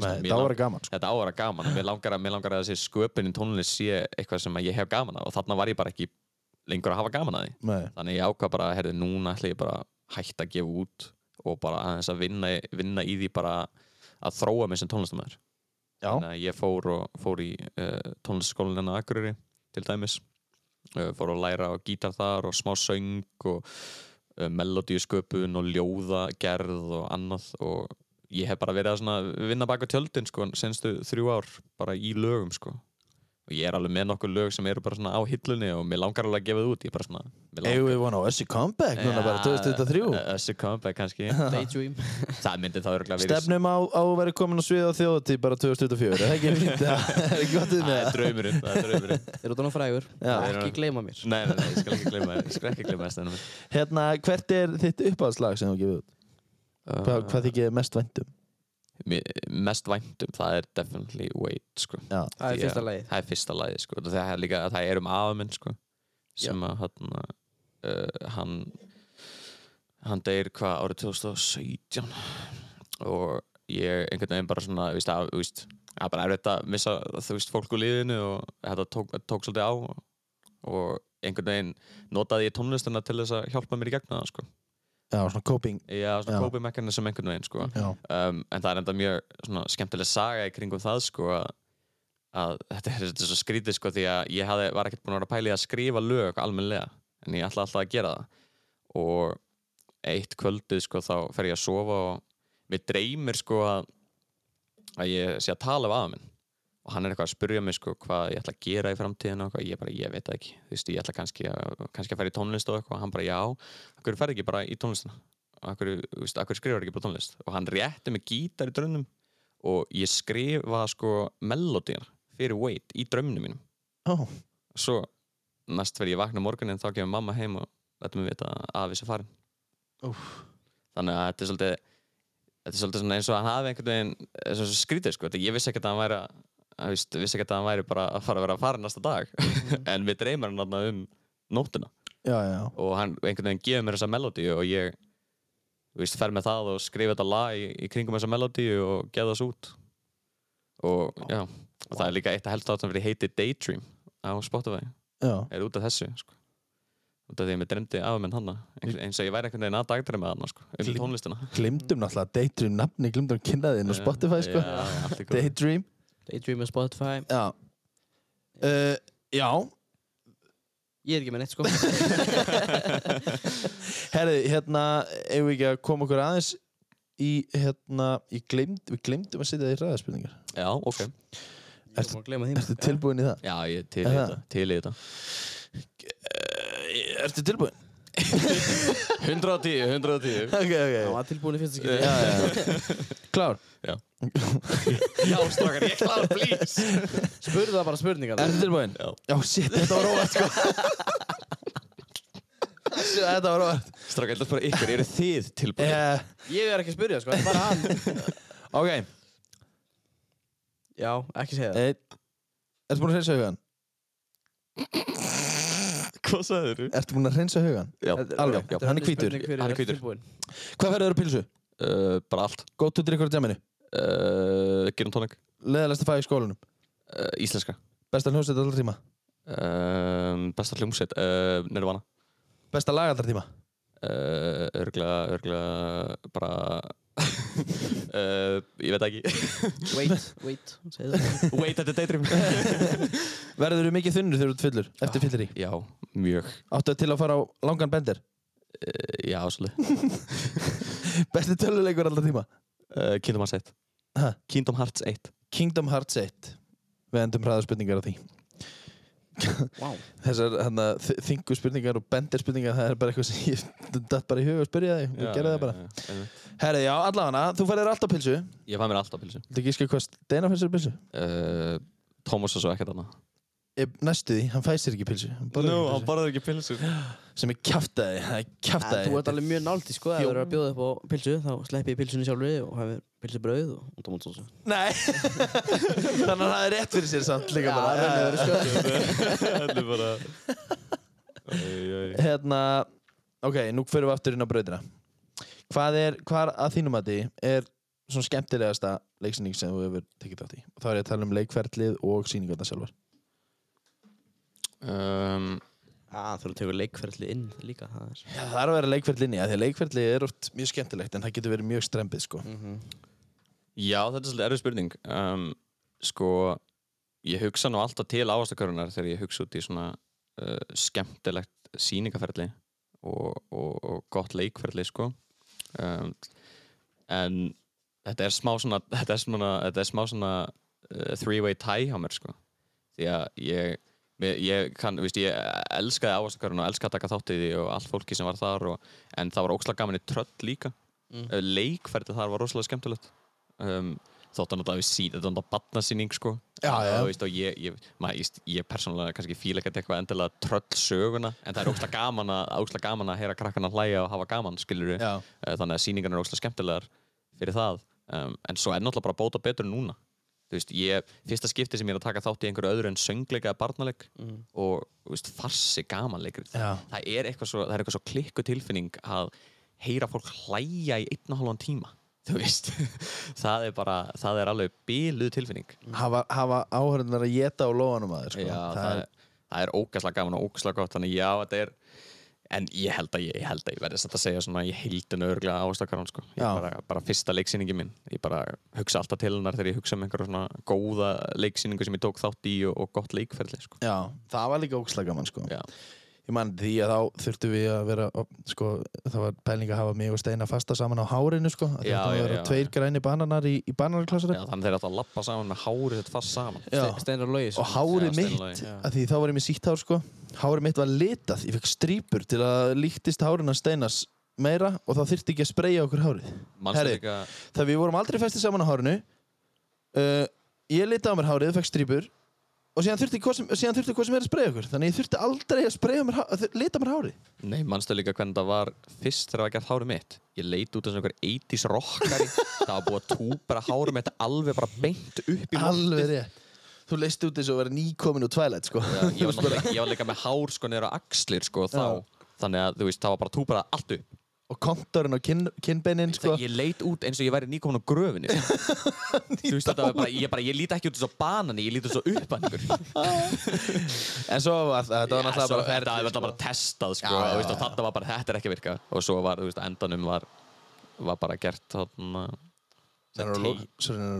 Mér lang- var gaman sko. þetta á að vera gaman og mér langar að, mér langar að þessi sköpunin tónlist sé eitthvað sem ég hef gaman að og þarna var ég bara ekki lengur að hafa gaman að því Nei. þannig ég ákvað bara, herri, núna ætla ég bara hætta að gefa út og bara aðeins að vinna, vinna í því bara að þróa mig sem tónlistamæður Já, þannig að ég fór, og, fór í uh, tónlistskólinna á Akureyri til dæmis uh, fór að læra á gítar þar og smá söng og uh, melodíusköpun og ljóðagerð og annað og ég hef bara verið að svona vinna baka tjöldin sko senstu þrjú ár bara í lögum sko. Og ég er alveg með nokkur lög sem eru bara svona á hillunni og mér langar alveg að gefa það út. Ég bara svona eigum við vona á Össi Comeback núna bara 2023 Össi comeback kannski. Daydream. Það myndi þá örgulega verið Stefnum á, á að vera komin á svið á þjóðatí bara 2024, er það ekki? Fínt? Það er gott við það með er það draumurinn það er draumurinn. Þeir eru þannig frægur. Já. ekki gleyma mér. Nei, nei, nei, ég skal ekki gleyma ég skal ekki gleyma það stefnum Hérna, hvert er þitt uppáhaldslag sem þú gefið út? Hvað, hvað þykir þér mest væntum? Mest væntum, það er definitely wait sko. Já, það er að- fyrsta lagið það er fyrsta lagi sko. það er líka það er um afa minn sko, sem að hann uh, hann hann deyr hvað árið 2017 og ég einhvern veginn bara svona víst, að, víst, það er bara erfitt að missa þú veist fólk úr lífinu og þetta tók, þetta tók svolítið á og, einhvern veginn notaði ég tónlistina til þess að hjálpa mér í gegnum það sko. Já, svona coping. Já, svona Já. coping mechanism einhvern veginn sko. Um, en það er enda mjög skemmtileg saga í kringum það sko, að, þetta er, þetta svo skrítið sko, því að ég hafði, var ekkert búin að vera í að skrifa lög almennilega en ég ætla alltaf að gera það og eitt kvöldið sko, þá fer ég að sofa og mér dreymir sko, að, að ég sé að tala við aða minn og hann er eitthvað að spyrja mig sko, hvað ég ætla að gera í framtíðinu og ég bara, ég veit það ekki. Þú veist, ég ætla kannski að, kannski að fara í tónlist og eitthvað. Og hann bara, já, hverju ferð ekki bara í tónlistina? Veist, akkur skrifar ekki bara tónlist? Og hann rétti mig gítar í draunum og ég skrifa sko melodíar fyrir Wade í draunum mínum. Ó, svo næst fyrir ég vakna morgunin þá kemur mamma heim og þetta mig vita að afi sé farin Úff. þannig að þetta er svolítið þetta er svolítið eins og hann hafi einhvern veginn og skrítið sko, ég vissi ekkert að hann væri að, veist, vissi ekkert að hann væri bara að fara að vera að fara næsta dag. En við dreymar hann þarna um nóttina. Já, já, og hann einhvern veginn gefur mér þessa melodíu og ég veist, fer með það og skrifa þetta lag í, í kringum þessa melodíu og geða þess út. Og já og það er líka eitt að helst átt sem fyrir heiti Daydream á Spotify, já. er út af þessu sko. út af því að mér dremdi af menn hana eins, og ég væri einhvern veginn að dagdreima hana sko, um tónlistina. Glimtum náttúrulega Daydream nafni, glimtum kynnaðinn á Spotify, sko. Daydream. Daydream og Spotify Já. Uh, já, Ég er ekki með neitt sko herri, hérna, eigum við ekki að koma okkur aðeins í, hérna, í glimd, við glimtum að setja það í ræðaspurningar. já, ok Ég er tilbúin í það? já, ég er til í þetta, til í þetta ertu tilbúin? 110, 110 Ok, ok. Það var tilbúin í fyrsta já. Klár? já, já strákar, ég kláð, please Spurðu það bara spurningar Ertu tilbúin? Já. Já, shit, þetta var óvart, sko. Shit, þetta var óvart. strákar, þetta er bara ykkur, eru þið tilbúin? Uh, Ég er ekki að spurja sko, bara hann ok, Já, ekki segja það Einn. Ertu búin að hreinsa hugan? hvað sagður þú? Ertu búin að hreinsa hugan? já, Alveg, já, hann er hvítur. Hann er hvítur. Hvað færðu þér á pilsu? Uh, bara allt Go to drikkur á djaminu? Uh, Gin and tonic Leðalegsta fag í skólanum? uh, Íslenska Besta hljómsveit allra tíma? um, Besta hljómsveit uh, Nirvana Besta lag allra tíma? uh, Örglega, örglega Bara uh, Ég veit ekki Wait, wait, Wait at the daydream Verður þú mikið þunnur þegar þú ert fullur? Eftir fyllir í? Já, mjög Áttu til að fara á langan bender? uh, Já, svolítið Besti töluleikur allra tíma? uh, Kingdom Hearts 1 Ha? Kingdom Hearts 1 Kingdom Hearts 1 Við endum hraða spurningar á því. Wow Þessar þingu spurningar og bender spurningar Það er bara eitthvað sem ég dætt bara í huga að spyrja þig og gerði það bara. já. Herri, já, allavega, þú færðir alltaf pilsu Ég fann mér alltaf pilsu Þetta ekki skil hvað Steina fær sér pilsu uh, Thomas var svo ekkert annað Næstu því, hann fær sér ekki pilsu Hann borðar ekki pilsu. Sem er kjaftaði, það er En kjaftaði. Þú ert alveg mjög náldi sko, ef þú eru að bjóða upp á pilsu þá sleppi ég pilsunni sjálfur og hefur pilsu brauð og, og tómatsósu Nei. Þannig að það er rétt fyrir sér samt líka bara. Þetta er bara. Hérna, ok, nú fyrir við aftur inn á brautina. Hvað er, hvað að þínum að því er svona skemmtilegasta leiksýning sem þú hefur tekið þátt í? Og þá er ég að tala um leikferlið og sýningarna sjálfar. Um, Já, þú tekur leikferðli inn líka það er Já, það er að vera leikferlið inni, af því að leikferlið er oft mjög skemmtilegt en það getur verið mjög strempið sko Já, þetta er svolítið erfið spurning um, Sko Ég hugsa nú alltaf til ávastakörunar þegar ég hugsa út í svona uh, skemmtilegt sýningaferli og, og, og gott leikferli sko um, en þetta er smá svona þetta er, svona, þetta er smá svona uh, three-way tie hjá mér sko því að ég Ég, kann, veist, ég elskaði ávastakarinn og elskaði að taka þátt í því og allt fólki sem var þar og, en það var ókslega gaman í tröll líka Mm. mm. leikferði þar var rosalega skemmtilegt um, þótt að náttúrulega við síðan þetta var batnasýning sko. Já, já. og, veist, og ég, ég, maður, ég, ég persónulega kannski fíla ekkert eitthvað endilega tröll söguna en það er ókslega gaman gaman að heyra krakkana hlæja og hafa gaman skilur Já, þannig að sýningarna er ókslega skemmtilegar fyrir það. Um, en svo er náttúrulega bara bóta betur núna. Þú veist, ég, fyrsta skipti sem ég er að taka þátt í einhverju öðru en söngleika eða barnaleg Mm. og þú veist, farsi gamanleikrið já, það er eitthvað svo, það er svo klikku tilfinning að heyra fólk hlæja í einn og halvan tíma þú veist það er bara, það er alveg bíluð tilfinning hafa, hafa áhörðunar að geta á lóanum að þér sko. já, það, er, það er ógæslega gaman og ógæslega gott þannig já, þetta er en ég held að ég, ég held að ég verði að segja svona ég heildinu örglega ástakarán sko. ég bara, bara fyrsta leiksýningi minn ég bara hugsa alltaf til hennar þegar ég hugsa um einhverja svona góða leiksýningu sem ég tók þátt í og, og gott leikferli sko. já, það var líka ógslag gaman sko. Já. Ég man því að þá þurftum við að vera sko, það var pæling að hafa mig og Steina fasta saman á hárinu sko. Já, að það já, vera já, tveir já. græni bananar í, í bananarklassari Já, þannig þeir átt að lappa saman með hárið þetta fast saman. Steinar Lógi og hárið Já, mitt að því þá var ég með sítt hár sko hárið mitt var litað, ég fekk strípur til að líktist hárið hans Steinas meira og þá þyrfti ekki að spreyja okkur hárið Herri. þegar við vorum aldrei festið saman á hárinu uh, ég litaði á mér hárið, fekk strípur og síðan þurfti hvað sem, síðan þurfti hvað sem er að spreyja okkur. Þannig ég þurfti aldrei að spreyja mér, að lita mér hárið. Nei, manstu líka hvernig það var fyrst þegar það var gert hárið mitt? Ég leit út eins og einhver 80s rockari. Það var búið að túbra hárið mitt alveg bara beint upp í rétt. Þú leist út eins og verið nýkomin úr Twilight sko. Ég, ég var líka með hár sko á axlir sko þá. Þannig að þú veist, það var bara túbrað allt upp og kontorinn á kinn, kinnbeinin sko. Ég leit út eins og ég væri nýkomin á gröfinni sko. Þú veist, þetta bara, ég, bara, ég líti ekki út eins og banani, ég líti eins og uppanningur en svo var þetta var náttúrulega bara Þetta ferli var bara testað sko, Já, já, og, veist, og já. þetta var bara, þetta er ekki að virka. Og svo var, veist, á endanum var, var bara gert þarna Svo er hann að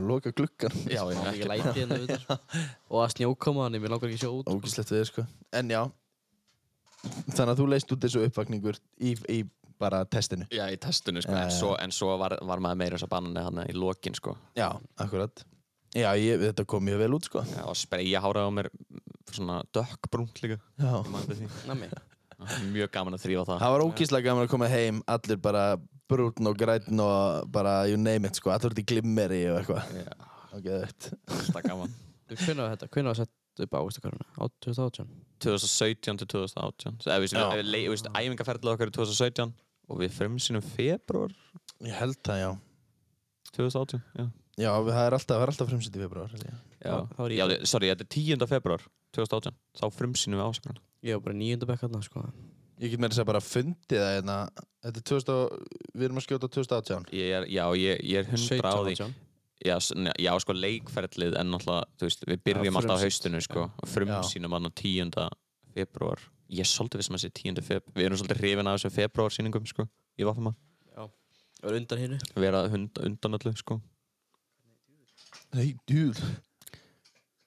loka- er hann gluggan Já, já, ekki ekki læti við þetta og að snjókoma þannig, mér langar ekki að sjá út ógislegt við sko. En já. Þannig að þú leist út þessu uppvakningur í, í bara testinu Já, í testinu, sko, Já, en já. svo, en svo var, var maður meira þess að banani hann í lokin, sko. já, akkurat já, ég, þetta kom mjög vel út sko Já, og spreyja hárað á mér svona dökkbrúnt líka. já. Mjög gaman að þrýfa það. það var ógíslega gaman að koma heim allir bara brútn og grætn og bara you name it sko, allir út í glimmeri og eitthvað Já, ok, þetta alltaf gaman. Hvernig var þetta? Hvernig var sett upp á ástakaruna? Á 2018? 2017 til 2018. Eða, við Já. veist, æfingarferðlega okkar í 2017 og við frumsýnum februar ég held það, já 2018, já. já, það er alltaf, alltaf frumsýtt í februar. Já, já þi- sorry, þetta er 10. februar 2018. Þá frumsýnum við ásakaran. Ég var bara nýjönda bekk hérna, sko. ég get meira að segja bara fundið það hérna þetta er 2000 og, við erum að skjóta 2018 Ég er, já, ég, ég er 100 á því. 17, 18. Já, já, sko leikferðlið en náttúrulega, þú veist, við byrjum Já, alltaf á haustinu, sko, og frumsýnum á 10. februar. Ég er svolítið vissum að sé 10. feb. Við erum svolítið hrifin af þessum februarsýningum, sko, í Vafama. Það var undan hinnu. Vera hund, undan öllu, sko. nei, djúl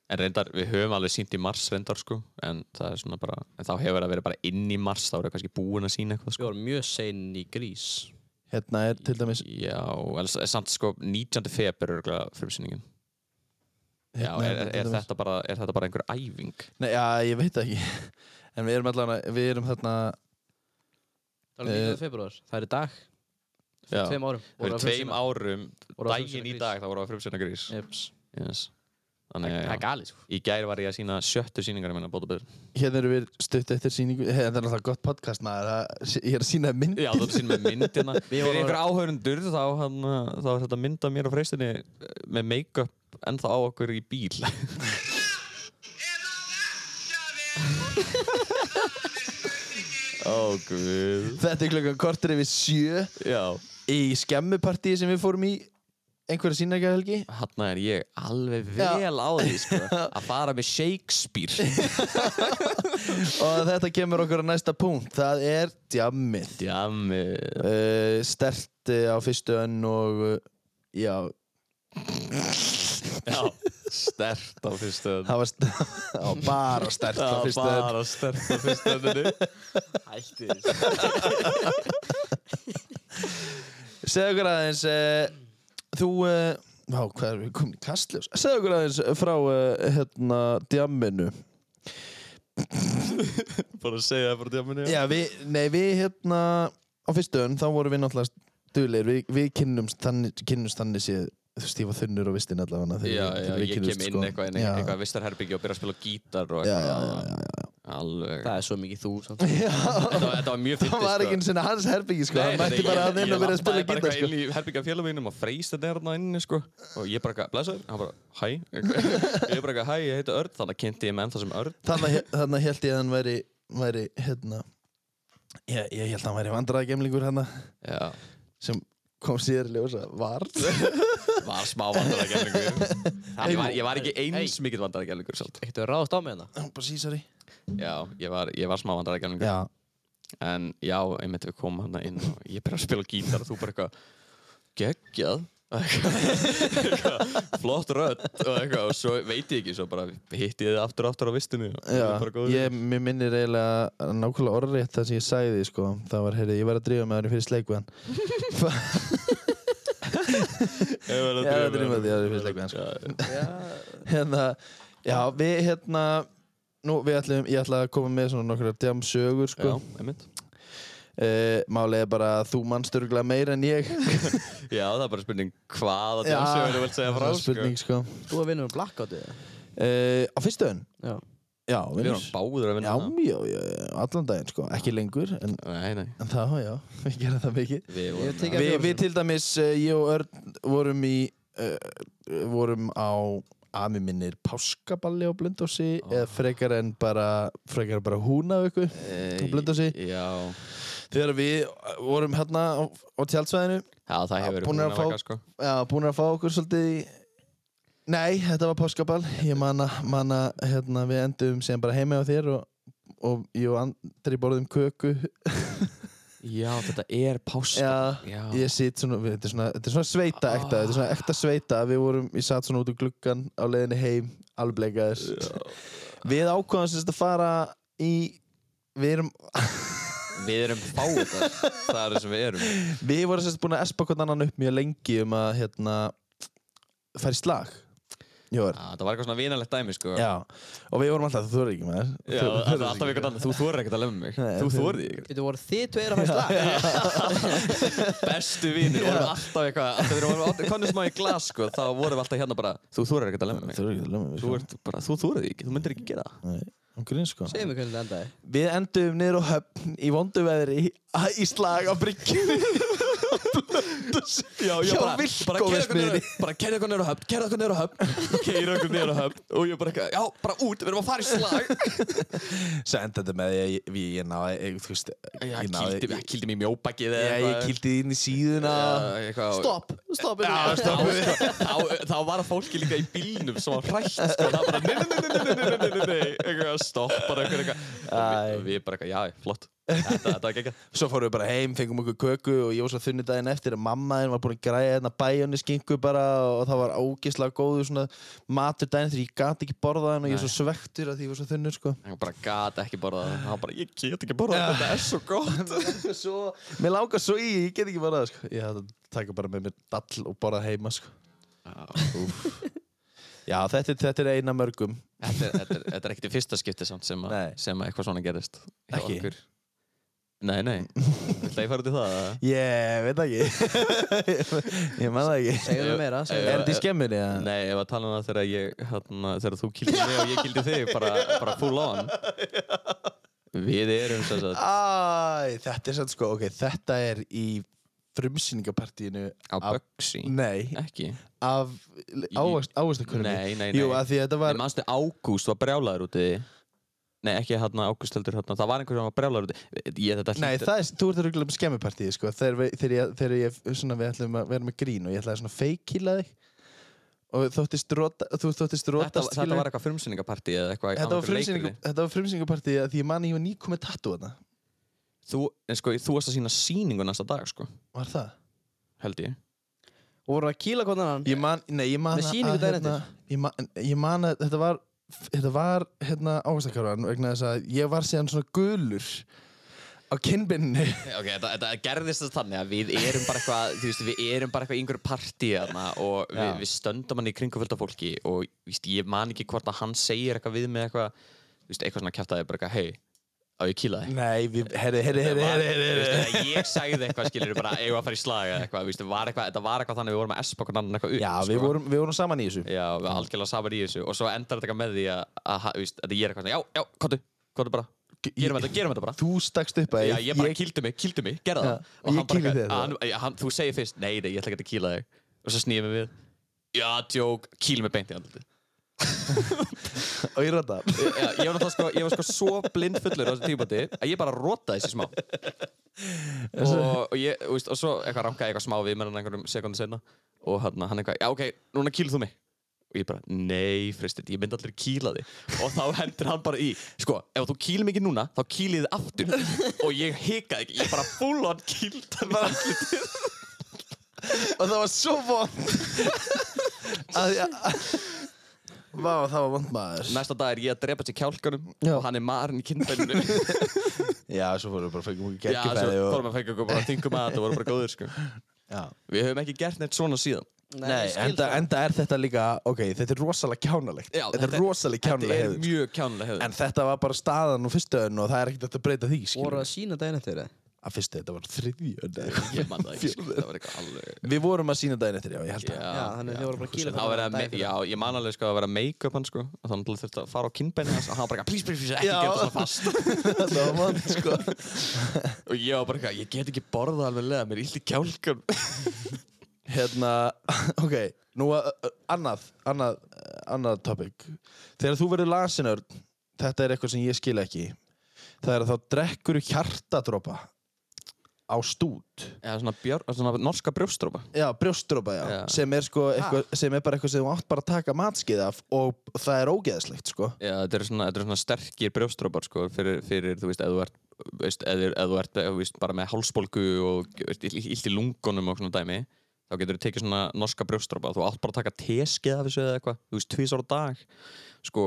En reyndar, við höfum alveg sínt í mars reyndar, sko, en það er svona bara, en þá hefur það verið bara inn í mars, þá er það kannski búin að sína eitthvað, Við sko. varum mjög sein í grís. Hérna er til dæmis Já, en samt, sko, 19. feb er örgulega frumsýningin. Já, hérna er, er, er, þetta bara, er þetta bara einhver æfing? Nei, já, ég veit það ekki En við erum allavega, við erum þarna Það var Eh, 9. februar. Það er í dag. Fyrir tveim árum. Fyrir tveim árum, daginn í dag, þá voru að frumsýna grís. Yes. Það Þannig, það er galið, sko. Í gær var ég að sína sjöttu síningar minna bóta betur. Hérna erum við stutt eftir síningu Hey, Þetta er náttúrulega gott podcast maður að- Ég er að sína mynd Já, þú ert að sína. Við Fyrir einhver áhörundur, þá, hann, þá er þetta mynd af mér á freystinni eh, með make-up ennþá á okkur í bíl. Ó, guð. Þetta er klokkan kortur yfir sjö Já. Í skemmupartíi sem við fórum í Einhverja síningjahelgi Hanna er ég alveg Já. vel á því, sko, að fara með Shakespeare. Og þetta kemur okkur á næsta punkt Það er djammið Djami. uh, Stert uh, á fyrstu önn og uh, Já, Já. Stert á fyrstu önn. það var st á, bara stert á fyrstu önn bara stert á fyrstu önninu. Hætti þess. Segðu okkur aðeins uh, Þú uh, Vá, hvað er við komin í kastljós Segðu okkur aðeins frá uh, hérna djamminu bara segja það frá djaminu. Já, við, nei, við hérna á fyrstu önn, þá vorum við náttúrulega duðlegir, við, við kynnumst þannig, kynnumst þannig séð, þú veist, ég var þunnur og vistin allavega Já, já, ég kem inn sko. eitthvað, Já. eitthvað vistarherbyggi og byrja að spila gítar og Já, eitthvað. já, já, já, já. Alveg. Það er svo mikið þú, samt. Þetta var, þetta var mjög fyndið, Það var ekki eins og hans herbyggi, sko, hann mætti ég- bara að inn og byrja að spila Ég lappaði bara gítar, eitthvað sko. inn í herbyggja félagum mínum og freist þetta er þarna inni, sko. Og ég bara eitthvað, blessaður, hann bara, hæ. Ég bara eitthvað, hæ, ég heiti Örn, þannig að kynnti ég með ennþá sem Örn. Þannig þannig held ég að hann væri, væri hérna, ég, ég held að hann væri vandræðagemlingur hérna, Já. sem kom í ljósa var Var smá vandaragerlingur ég, var- ég var ekki eins mikill vandaragerlingur samt Ekkert að ráðast á mig hérna bara sísari Já, ég var, ég var smá já, En já, einmitt við komum hann inn og ég byrja að spila gítar og þú bara eitthvað geggjað? Flott rödd. Og eitthvað og svo veit ég ekki, svo bara hitti ég þið aftur og aftur á vistunni ég, minnir eiginlega nákvæmlega orðrétt það sem ég sagði því sko. Það var, heyrði, ég var að drífa með hann fyrir sleik við hann Ég var að því að ég finnst leikmenn, sko. Hérna, já, við hérna nú, við ætlum, ég ætla að koma með svona nokkrar djam sögur sko. Já, einmitt. Uh, málið er bara að þú mannst örgulega meira en ég. Já, það er bara spurning hvað að Já, djálsögur þú vilt segja frá það er sko. spurning sko. Þú að vinna með blackoutið uh, á fyrstu önn Já. Já, Við vinnur erum báður að já, vinna já, já, allan daginn sko. Ekki lengur, en, Nei, nei. en það, já, við gerum það mikið. Við við þessu. til dæmis, uh, ég og Örn vorum í uh, vorum á að mér minnir páskaballi á Blöndósi eða frekar en bara frekar bara húnavöku Eh, á Blöndósi Já, þegar við vorum hérna á, á tjaldsvæðinu já það hefur búin að fá- vaka, sko. að fá okkur svolítið í Nei, þetta var páskaball. Ég manna, manna hérna, við endum síðan bara heima á þér og, og ég og Andri borðum köku Já, þetta er páska. Já, Já. ég sitt svona, þetta er svona, þetta er svona sveita ekta, þetta er svona ekta sveita. Við vorum, ég satt svona út úr gluggan á leiðinni heim, alveg bleikaðir við ákvæðum sérst að fara í við erum, Við erum fáið Það er það sem við erum. Við vorum sérst búin að espa hvern annan upp mjög lengi um að hérna fara í slag Ah, það var eitthvað svona vínalegt dæmi sko. og við vorum alltaf, þú þorði ekki með þess þú þorði ekki með þess þú þorði ekki að lemja mig. Þú þorði ekki við vorum þið tveir að fæsla bestu vínir við vorum alltaf eitthvað þegar við vorum konið smá í glas sko, þá vorum við alltaf hérna bara þú þorði ekki að lemja mig. Þú þorði sko. ekki, þú myndir ekki gera um Grinn, sko. við endum niður á höfn í vonduveðri í slag á bryggjum Já, Hjá bara, bara keira okkur niður bara keira okkur niður á höfn, keira okkur niður á höfn keira okkur niður á höfn og ég bara eitthvað, já, bara út, við erum að fara í slag Svo enda þetta með því að ég, ég, ég náði, ég, þú veist, Já, ég náði, kýldi, kýldi mig í mjóbakið ég, ég kýldi inn í síðuna. Já, eitthvað Stopp, stopp Já, hérna. stopp. þá, var það fólki líka í bílnum sem var hrætt sko, það var bara nei, nei, nei, nei, nei, nei, nei, nei, nei, nei, eitthvað við bara eitthvað, já, flott þetta, var geggjað Svo fórum við bara heim, fengum okkur köku og ég var svo þunni daginn eftir að mamma þinn var búin að græja hérna bæjóni skinku bara og það var ógeðslega góður svona matur daginn þegar ég gati ekki borða hann og ég er svo svektur að því ég var svo þunnur sko. hann bara gat ekki borðað það. hann var bara, ég get ekki borðað þetta er svo gott svo, mér langar svo í, ég get ekki borðað sko. Ég taka bara með mér dall og borða heima sko. Já, þetta, þetta er eina mörgum. þetta, þetta, er- er ekkert í fyrsta skipti samt sem, sem að eitthvað svona gerist Ekki? okkur. Nei, nei, ætla ég fara út í það eða? Ég veit ekki. ég man það ekki. Segðu mig meira, segðu Er mig þetta í skemmunni? eða? Nei, ef að tala um það þegar ég hérna, þegar þú kildi mig og ég kildi þig bara, bara full on Við erum sem sagt Æ, þetta er sann sko, ok, þetta er í frumsýningapartíinu á Bugsy Nei, Ekki af ávastakunni Nei, nei, nei Jú, af því að þetta Var... var Manstu Ágúst var brjálaður úti Nei, ekki hérna Ágúst heldur hérna Það var einhver sem var brjálaður úti Ég þetta Nei, hlýtur- það er, þú ert að ruggla með skemmupartíi sko, þegar, við, þegar, ég, þegar ég, svona, við ætlum að vera með grín og ég ætlaði svona feikíla þig. Og þóttist rota, þú þóttist þetta, rótast þetta var eitthvað frumsýningapartí eða eitthvað þetta var frumsýningu- þetta var frumsýningapartíi að því ég man ég var nýkom með tattoo þarna. Þú, en sko, þú varst að sína sýningu næsta dag sko. Var það? Held ég. Og voru að kýla hvernig hann Ég man, nei, ég man daginn hérna, ég, man, ég man að þetta var þetta var hérna ávastakarvan vegna þess að ég var síðan svona gulur á kinnbinnu Ok, þetta, þetta gerðist þetta þannig að við erum bara eitthvað, þú veist, við erum bara eitthvað í einhverju partí og við, við stöndum hann í kringu fullt af fólki og víst, ég man ekki hvort að hann segir eitthvað við með eitthvað, þú veist, eitthvað svona kæftæði bara eitthvað, hei, á ég að kýla þig? Nei, við, herri, herri, herri, herri, herri, Ég sagði eitthvað, skilur, bara eigum að fara í slag eða eitthvað, þetta var eitthvað þannig að við vorum að espa hvernig annan eitthvað upp, Já, sko. við vorum, við vorum saman í þessu Já, við algjörlega saman í þessu og svo endar þetta með því að, að, að, ég er eitthvað já, já, kottu, kottu bara, gerum þetta, gerum þetta bara. Þú stakst upp að Já, ég bara kýldu mig, kýldu mig, gerða Já, það og ég kýli eitthvað- þig þá. hann, Og kýl og ég rota Já, ég var sko, ég var sko svo blindfullur á þessu tímabati að ég bara rotaði þessi smá. Og, og ég, þú veist, og svo eitthvað rankaði eitthvað smá við með hann einhverjum sekundu senna og hann, hann eitthvað, já ok, núna kýl þú mig. Og ég bara, nei Fristit, ég myndi allir kýla þig. Og þá hendur hann bara í sko, ef þú kýlir mig ekki núna, þá kýlið þið aftur. Og ég hikaði ekki, ég bara full on kýld hann í andlitið. Og það var svo vond. Að ég Vá, það var vond maður næsta dag er ég að drepa sér kjálkanum Já. og hann er marinn í kynbæninu Já, svo fórum við bara að fengja múið já, svo og... fórum að fengja okkur bara þingum að þetta voru bara góðir sko. Já. við höfum ekki gert neitt svona síðan Nei, skil enda, enda er þetta líka, ok, þetta er rosalega kjánalegt Já, Þetta er rosalega þetta kjánaleg er hefur mjög kjánuleg hefur En þetta var bara staðan og fyrstu önn og það er ekkert að breyta því, Voru skilur að sína daginn eftir það? Að fyrstu, þetta var þriðju önn ég man það ekki, sko. það var eitthvað alveg Við vorum að sína daginn eftir, já, ég held að Já, þannig að þið voru bara að kýla Það var að, me- já, ég man alveg sko að vera make-up hann sko og þannig að þurfti að fara á kinnbeinu hans og hann bara, please, please, please, ekki Já. gera það svona fast. Þetta var vond, sko. Og ég var bara eitthvað, ég get ekki borðað alveg leða, mér er illt í kjálkan Hérna, ok, nú að, uh, annað, annað, uh, annað topic. Þegar þú verður lasinörn, þetta er eitthvað sem ég skil ekki. Það er að þá drekkur hjartadrópa á stút. Eða svona, björ, svona norska brjóstrópa Já, brjóstdrópa, já. Já. Sem, er sko eitthvað, sem er bara eitthvað sem þú átt bara að taka matskið af og það er ógeðslegt, sko. Já, þetta eru svona, þetta eru svona sterkir brjóstrópar sko fyrir, fyrir, þú veist, ef þú ert veist, ef, ef þú ert, þú veist, bara með hálsbólgu og illt í lungunum og svona dæmi þá getur þú tekið svona norska brjóstrópa þú átt bara að taka teskeið af þessu eða eitthvað þú veist, tvís ára dag. Sko,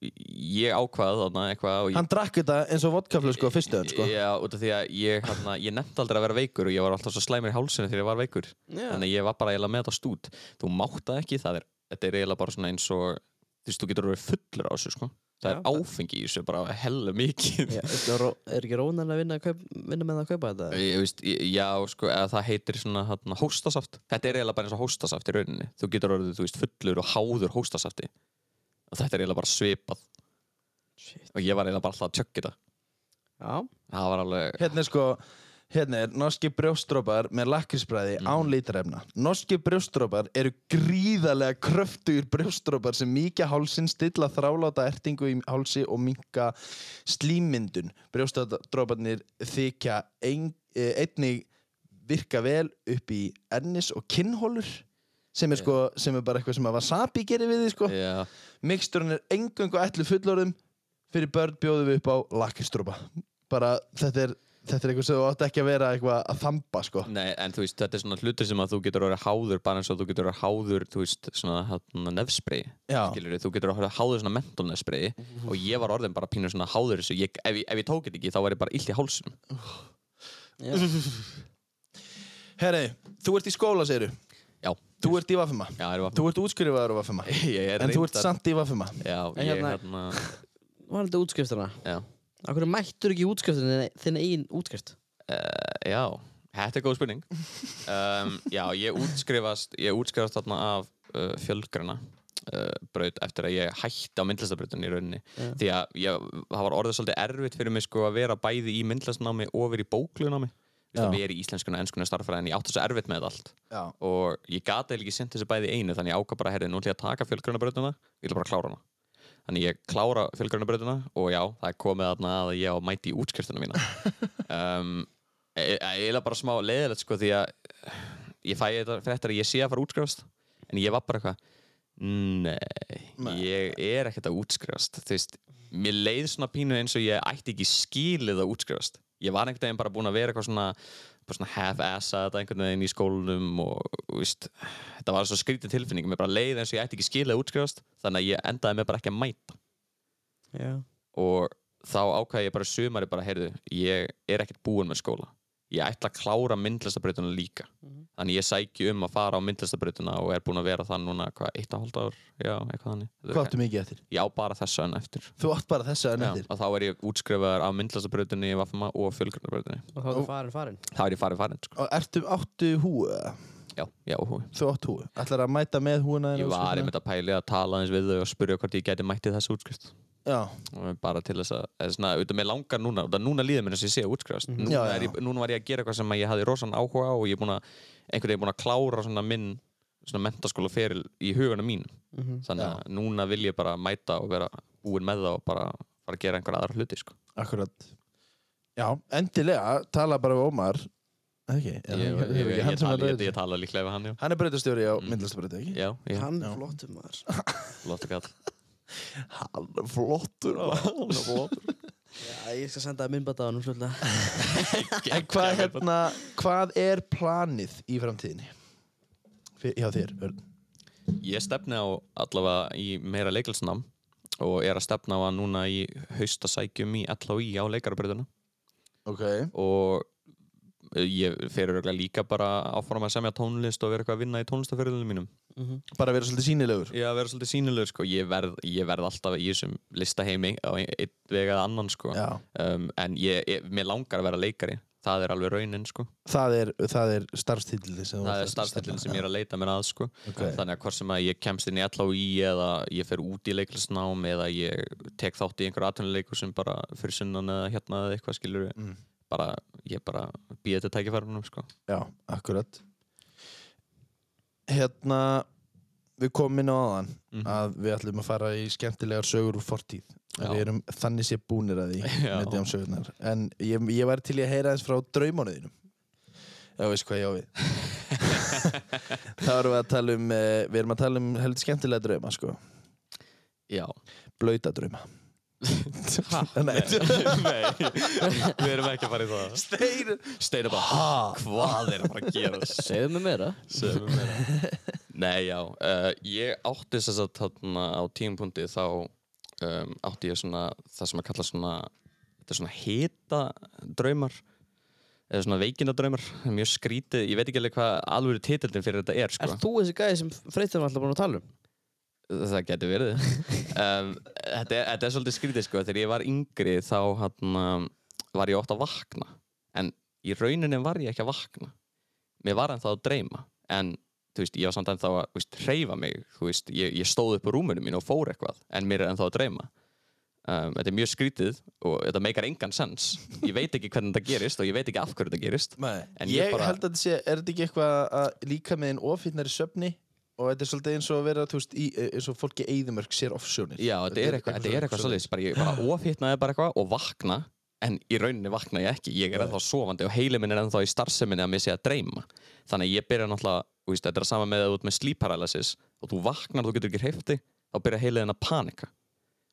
ég ákvaði þarna eitthvað og ég, Hann drakk þetta eins og vodkaflu, sko, fyrstu önn, sko Já, út af því að ég, hérna, ég nefndi aldrei að vera veikur og ég var alltaf svo slæmur í hálsinu þegar ég var veikur Já. þannig að ég var bara eiginlega með þetta stút þú mátt það ekki, það er, þetta er eiginlega bara svona eins og þú veist, þú getur verið fullur á þessu sko. það er Já. áfengi í þessu bara hella mikið Já, er, er ekki rónan að vinna, að kaup, vinna með það að kaupa þetta? Ég, veist, já, sko, eða það heitir svona hérna, hóstasaft, þetta er eiginlega bara eins og hóstasaft í rauninni, þú getur orðið, þú veist, fullur og háður hóstasafti og þetta er eiginlega bara svipað Shit. og ég var eiginlega bara alltaf að tjöggi það Já, það var alveg, Hérna er sko, hérna er norski brjóstdrópar með lakrísbræði Mhm. án lítarefna. Norski brjóstdrópar eru gríðarlega kröftugir brjóstdrópar sem mýkja hálsin, stilla þráláta ertingu í hálsi og minka slímyndun. Brjóstdróparnir þykja ein, eh, einnig virka vel upp í ennis og kinnhólur sem er, sko, sem er bara eitthvað sem að wasabi gerir við því sko. já, Miksturinn er engungu ætlu fullorðum fyrir börn bjóðum við upp á lakrísdrópa. Bara þetta er, þetta er eitthvað sem þú átt ekki að vera eitthvað að þamba sko. Nei, en þú veist, þetta er svona hlutir sem að þú getur orðið háður bara eins og þú getur orðið háður, þú veist, svona hérna skilur þú getur orðið háður svona mentolnefnsprey og ég var orðin bara pínur svona háður þessu, ég, ef, ég, ef ég tók þetta ekki þá var ég bara illt í hálsunum. já. Herri, þú ert í skóla, segir Já, Þú ert í Vafima. já, það var Þú ert útskrifaður á Vafima. ég er En þú ert samt í Vafima. Já, En ég hérna- hérna, Var þetta útskriftina? já, Akkur mættur ekki í útskriftina þinn eigin útskrift? uh, já, þetta er góð spurning. Um, já, ég útskrifast, ég útskrifast þarna af uh, fjölgrana uh, braut eftir að ég hætti á myndlistabrautunni í rauninni. Já. Því að ég, það var orðið svolítið erfitt fyrir mig sko að vera bæði í myndlistnámi og vera í bóklunámi. Já. að vera í íslenskuna, ennskunna, starffræði en ég átti svo erfitt með þetta allt. Já. og ég gati ekki sent þessi bæði einu þannig ég ákvað bara, herri, nú ætlum ég að taka fjölgrunabrautuna ég ætla bara að klára hana þannig ég klára fjölgrunabrautuna og já, það komið þarna að ég á mæti í útskriftina mína um, ég ég er bara smá leiðilegt sko því að ég fæ þetta fréttar að ég sé að fara að útskrifast en ég var bara eitthvað nei, ég er ekkert að útskrifast þú veist, mér leið svona pínu eins og ég ætti ekki skilið að útskrifast ég var einhvern veginn bara búin að vera eitthvað svona svona half-assa þetta einhvern veginn í skólanum og veist, þetta var svo skrítið tilfinning. Mér bara leið eins og ég ætti ekki skilið að útskrifast þannig að ég endaði með bara ekki að mæta. Já. og þá ákvæði ég bara sumari bara, heyrðu, ég er ekkert búinn með skóla ég ætla að klára myndlistabrautuna líka Mhm. þannig ég sæki um að fara á myndlistabrautuna og er búinn að vera það núna, hvað, eitt og hálft ár já, eitthvað þannig Hvað áttu mikið eftir? já, bara þessu enn eftir Þú átt bara þessu já, eftir. og þá er ég útskrifaður af myndlistabrautunni og fjölgrunarbrautunni Og þá er það farin farin. þá er ég farið farin, sko Og ertu áttu húu? eða? já, já, hú Þú átt húu. Ætlar að mæta með húuna ég var einmitt að pæli að tala aðeins við þau og spyrja hvort ég geti mættið þessu útskrift Já. Bara til þess að, eða svona, auðvitað mér langar núna, og það núna líður mér þess að ég sé að útskrifast núna, Já, er já. ég, núna var ég að gera eitthvað sem að ég hafði rosan áhuga á og ég er búin að, einhvern veginn búin að klára svona minn, svona mentaskóla feril í hugunum mín, Mhm. þannig að núna vil ég bara mæta og vera búinn með það og bara fara að gera einhverja aðra hluti, sko. Akkurat. Já, endilega, tala bara við Ómar Ekki, Ég, Er ég, ég, ég, hann sem tala, er tala líklega við hann, já. Hann er breytastjóri á Mm. Já, já, Hann Já. er flottur maður. flott kall. Hann er flottur Hann er flottur. Já, ég skal senda það minnbætt á hann fljótlega. En hvað, hérna, hvað er planið í framtíðinni? Fyr- Hjá þér, Örn Ég stefni á allavega í meira leikilsnám og er að stefna á að núna í haustasækjum í LHI á leikarabröðuna Ok og ég fer örugglega líka bara áfram að semja tónlist og vera eitthvað að vinna í tónlistaferðunum mínum. Bara vera svolítið sínilegur að vera svolítið sínilegur sko, ég verð, ég verð alltaf í þessum listaheimi á ein- einn veg eða annan sko. Já Um, en ég, ég, mér langar að vera leikari, það er alveg raunin sko. Það er, það er starfstillin sem Það er starfstillin stefna- sem ég er að leita mér að sko. Ok. Þannig að hvort sem að ég kemst inn í LHI eða ég fer út í leiklisnám eða ég tek þátt í einhverju atvinnuleiku sem bara fyrir sunnan eða hérna eða eitthvað skilur Mm. bara, ég bara býði þetta tækifærunum sko. Já, akkurat Hérna Við komum inn á aðan Mhm. að við ætlum að fara í skemmtilegar sögur úr fortíð. Við erum þannig sé búnir að því En ég, ég var til að heyra eins frá draumánuðinum Já, veist hvað ég á við? Það erum við að tala um eh, Við erum að tala um heldur skemmtilega drauma sko. Já. Blauta drauma Nei, Nei, við erum ekki að fara í það. Steir Steina bara, hvað er að fara að gera? Segðu mig meira. Segðu mér meira. Nei, já, uh, ég átti þess að þarna á tímapunkti þá um, átti ég svona, það sem að kalla svona, þetta er svona hita draumar eða svona veikina draumar, mjög skrítið, ég veit ekki alveg hvað alveg titildin fyrir þetta er, sko. Er þú þessi gæði sem Freytur var alltaf búin að tala um? Það getur verið. um, þetta, er, þetta er svolítið skrítið, sko, þegar ég var yngri þá hana, var ég ótt að vakna, en í rauninni var ég ekki að vakna. Mér var ennþá að dreyma, en veist, ég var samt ennþá að veist, hreyfa mig, veist, ég, ég stóð upp á rúminu mínu og fór eitthvað, en mér er ennþá að dreyma. Um, þetta er mjög skrítið og þetta meikar engan sens. Ég veit ekki hvernig þetta gerist og ég veit ekki af hverju þetta gerist. Ég ég bara- held að þetta sé, er þetta ekki eitthvað að líka með einn söfni og þetta er svolítið eins og að vera, þú veist, í, eins og fólki eðumörk sér offsjónir. Já, þetta er eitthvað, þetta er eitthvað svolítið, bara ég bara ofhittnaði bara eitthvað og vakna, en í rauninni vakna ég ekki, ég er ennþá sofandi og heili minn er ennþá í starfseminni að mér sé að dreyma. Þannig að ég byrja náttúrulega, þú veist, þetta er sama með að þú ert með sleep paralysis og þú vaknar og þú getur ekki hreyfti, þá byrja heiliðin að panika.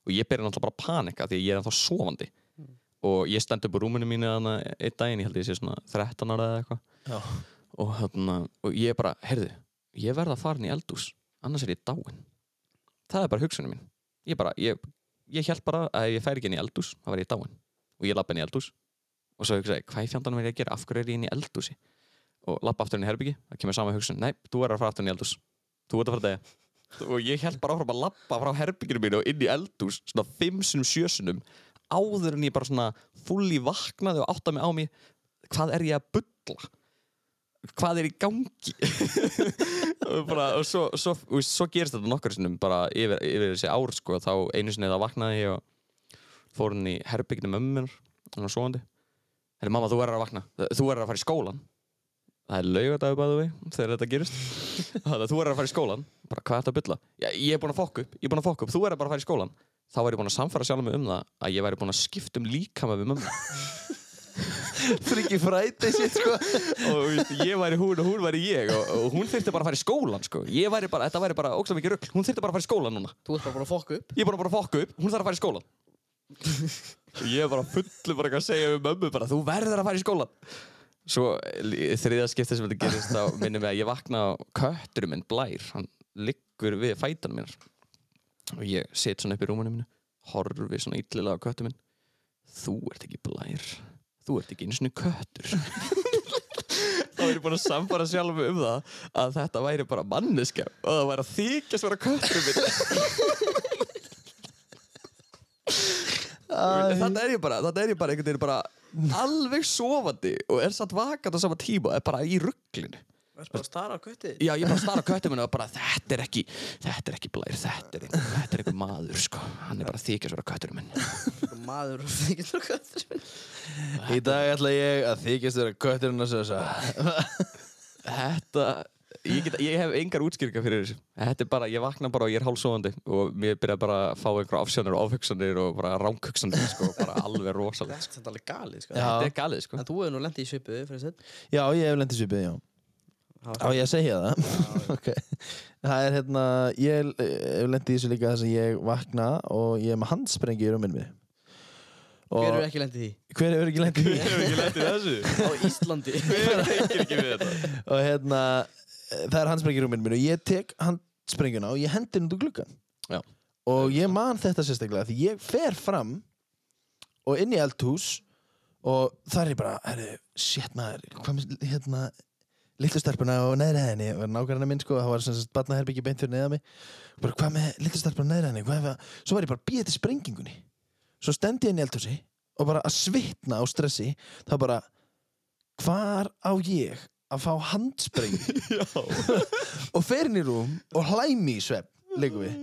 Og ég byrja náttúrulega bara að panika því að ég er held að ég sé svona 13 ára eða eitthvað. Já. Og, þarna, og ég bara, heyrðu, ég verð að fara inn í eldús, annars er ég dáin. Það er bara hugsunum mín. Ég bara, ég, ég held bara að ef ég færi ekki inn í eldús, þá var ég dáin. Og ég lappa inn í eldús. Og svo hugsaði, ég, hvað í fjandanum er ég að gera? Af hverju er ég inn í eldúsi? Og lappa aftur inn í herbyggi, það kemur sama hugsun. Nei, þú er að fara aftur inn í eldús. Þú ert að fara degja. Og ég held bara áfram að lappa frá herbygginu mínu og inn í eldús, svona fimm sinum sjösunum, áður en ég bara svona fulli vaknaði og átta mig á mig, hvað er ég að bulla? Hvað er í gangi? og, bara, og svo, svo, svo gerist þetta nokkur sinnum bara yfir, yfir þessi ár sko, þá einu sinni þá vaknaði ég og fór inn í herbygginu mömmu minnar hún var svoandi Herri mamma, þú verður að vakna, þú verður að fara í skólan Það er laugadagur bæðu við þegar þetta gerist. Þannig að þú verður að fara í skólan bara hvað er þetta að bylla? Já, ég er búinn að fokka upp, ég er búinn að fokka upp, þú bara að fara í skólan Þá var ég búinn að samfara sjálf mig um það að ég væri búinn að skipta um líkama við mömmu Friki fræti sitt, sko. Og þú veist, ég væri hún og hún væri ég og, og hún þurfti bara að fara í skólan sko. ég væri bara, þetta væri bara ógstlega mikið rugl. Hún þurfti bara að fara í skólan núna. Þú ert bara búin að fokka upp. ég er bara bara að fokka upp, hún þarf að fara í skólan og ég er bara fullu bara að segja við mömmu bara, þú verður að fara í skólan svo þriða skipti sem þetta gerist þá minnum við að ég vakna á kötturum minn Blær, hann liggur við fætanum minnar og ég set svona upp í rúmunum minni horfi svona illilega á köttum minn. Þú ert ekki Blær þú ert ekki einu svona köttur þá er ég búin að samfara sjálf um það að þetta væri bara manneska og það væri að þykjast vera köttur Þannig er ég bara, þannig er ég bara einhvern veginn bara alveg sofandi og er satt vakant á sama tíma og er bara í rugglinu. Ert bara að stara á kötti. Já, ég bara starf á köttum og bara þetta er ekki, þetta er ekki blær, þetta er einhver, þetta er einhver maður sko, hann er bara þykjast vera kötturinn minn. Maður og þykir þú köttur. Í dag ætla ég að þykjast vera kötturinn að segja Þetta, ég, get, ég hef engar útskýringar fyrir þessu Þetta er bara, ég vakna bara og ég er hálfsóðandi og mér byrja bara að fá einhverja afsjónir og ofhugsanir og bara ránghugsanir sko, bara alveg rosalegt sko. Þetta er alveg galið, sko. Já. Þetta er galið sko En þú hefur nú lendið í svipu, fyrir þess Já, ég hef lendið svipið, já Á ég að segja það? ok. Það er hérna, ég eh, hef lendið í þessu líka þess að ég vakna og ég er með handsprengi í rúminu. Og Hver hefur ekki lendið í því? hver hefur ekki lendið í því? Hefur ekki lendið þessu? Á Íslandi. Hver tekir ekki við þetta? og hérna, það er handsprengi í rúminu mínu og ég tek handsprengjuna og ég hendi henni út úr gluggan. Já. Og ég man þetta sérstaklega því ég fer fram og inn í eldhús og það er bara, herru, shit maður, hvað með, hérna, litlu stelpuna og neðri henni, var nákvæmlega minn sko, það var sagt barnaherbyggi beint fyrir neða mig, bara hvað með litlu stelpuna og neðri henni, með, svo var ég bara að býja til sprengingunni, svo stendi ég inn í eldhúsi og bara að svitna á stressi, það bara, hvar á ég að fá handsprengi og fer inn í rúm og hlæmi í svepp, leikum við,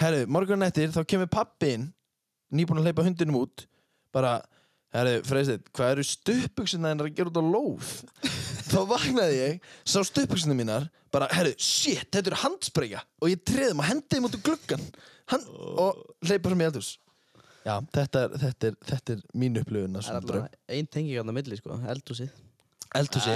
herru, morgun eftir þá kemur pappin, nýbúin að hleypa hundinum út, bara, herru, Freysteinn, hvað eru hennar að gera út á lóð? Þá vaknaði ég, sá stuppbuxina mínar, bara, herru, shit, þetta eru handsprengja og ég treðum og hendi þeim út úr gluggan Hand, og hleypa sem í eldhús. Já, þetta er, þetta er, þetta er mín upplifun að svona dröm. einn tengi á milli, sko. Eldhúsið. Eldhúsi.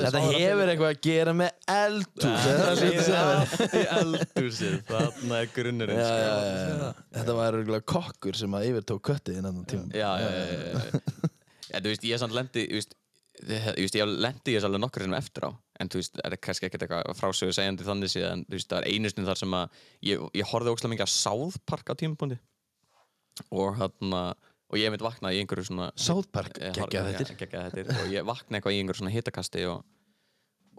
Þetta hefur eitthvað að gera með eldhús. Það er ég segja. í eldhúsið, þarna er grunnurinn Já, sko. já, já, já. Þetta var örugglega kokkur sem að yfirtók köttið innan tíma. Já, já, já, þú veist, ég er samt lendi, þú veist, ég, ég, veist, ég lendi í þessu alveg nokkur sinnum eftir á, en þú veist, er kannski ekkert eitthvað frásögu segjandi þannig síðan, þú veist, það er einu stund þar sem að ég, ég horfði ógslag mikið á South Park á tímapunkti. Og hann og ég mitt vaknaði í einhverju svona South Park, Ég geggjað þettir. geggjað þettir og ég vaknaði eitthvað í einhverju svona hitakasti og,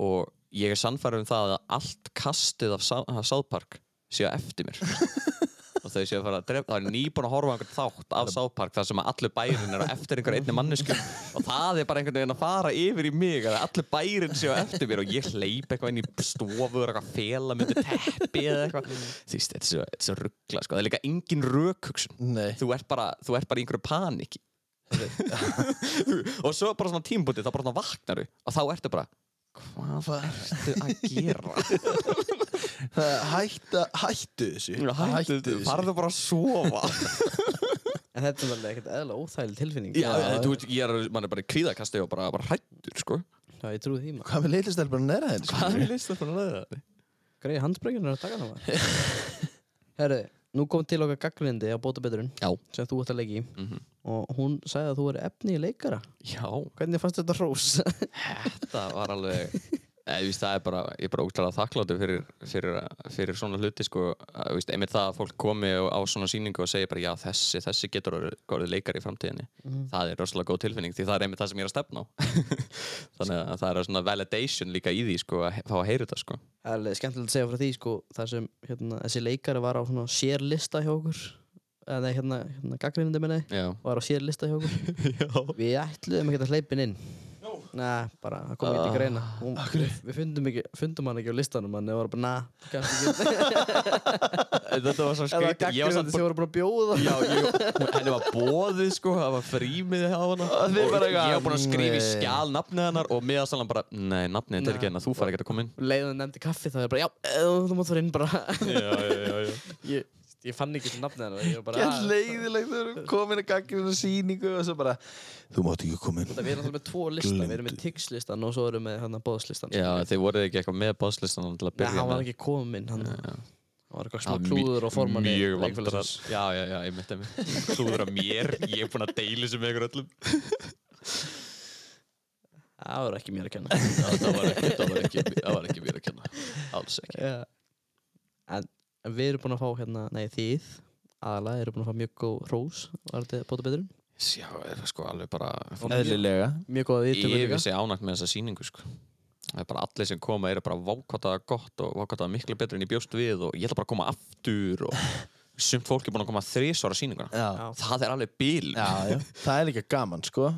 og ég er sannfærið um það að allt kastið af Sou- af South Park séu eftir mér og þau séu að fara að drefa það er nýbúin að horfa á einhvern þátt af South Park þar sem að allur bærin er á eftir einhver einni mannesku og það er bara einhvern veginn að fara yfir í mig að allur bærin séu eftir mér og ég hleyp eitthvað inn í stofu og eitthvað fela myndi teppi eða eitthvað. Þú veist, þetta er svo, er ruggla sko. það er líka engin rökhugsun. Nei. þú ert bara, þú ert bara í einhverju panik og svo bara svona tímbúti þá bara svona vaknar og þá ertu bara hvað ertu að gera Hætta, hættu þessu. hættu, farðu bara að sofa En þetta er alveg ekkert eðla óþægileg tilfinning. já, þú veit, ég er, mann er bara í kvíðakasti og bara, bara hættur, sko Já, ég trúi því maður. Hvað með litlistelpuna neðra henni? hvað er fyrir að leiða það? Greið handsprengjurnar að taka það. Herri, nú kom til okkar gaggrindi á bóta beturinn já, sem þú ert að leiki í Mhm. og hún sagði að þú er efni í leikara. já, Hvernig fannst þetta hrós? þetta var alveg Veist, það er bara, ég er bara útlæðað þakkláttu fyrir, fyrir, fyrir svona hluti sko, veist, einmitt það að fólk komi á, svona sýningu og segja bara já þessi, þessi getur orðið- leikari í framtíðinni. Það er rosalega góð tilfinning því það er einmitt það sem ég er að stefna á. Þannig að það er svona validation líka í því sko, að fá að heyra þetta sko. Það er skemmtilegt að segja frá því sko, þar sem hérna, þessi leikari var á svona sérlista hjá okkur. Eða hérna, hérna gaggrindi minni var á sérlista hjá okkur. Við ætluðum ekki að hleypin inn Nei, bara, það kom ekki til greina. Hún, við, við fundum, ekki, fundum hann ekki á listanum hann var bara, na, kannski ekki. Þetta var svo skrítið. Ég var gaggrindi samt sem voru bara að bjóða. Já, ég, henni var bóðið sko, það var frímið á hana. Og bara ég var búinn að skrifa í skjál nafnið hennar og miðastalan bara, nei, nafnið er ekki hennar, þú fær ekki að koma inn. Leiðan nefndi kaffi það er bara, já, þú mátt fara inn bara. Já, já, já, já. Ég, ég fann ekki til nafnið hennar Ég var bara, Gett "Ah." leiðilegt þegar við komin að gaggjum þessu sýningu og svo bara Þú mátt ekki koma inn. Þetta, Við erum alltaf með tvo lista, við erum með Tix-listan og svo erum við hérna bóðslistan Já, þið voruð ekki eitthvað með bóðslistan að Nei, hann var ekki kominn, hann hann var eitthvað smá klúður og formanni Mjög vandrar. Já, já, já, ég myndi að klúður af mér Ég er búinn að deila þessu með ykkur öllum. Það var ekki mér að kenna. Það var ekki, það var ekki, það var ekki mér að kenna. Alls ekki. Já. En, við erum búin að fá hérna, nei þið aðalega eru búin að fá mjög góð rós var þetta bóta betur? Já, er það sko alveg bara Eðlilega. Mjög góða Ég viðtökur er líka vissi ánægt með þessa sýningu sko. Það er bara allir sem koma eru bara vákvætaða gott og vákvætaða miklu betur en ég bjóst við og ég ætla bara að koma aftur og sumt fólk er búin að koma þrísvara sýninguna Já. Það er alveg bíl Já, já. Það er líka gaman, sko.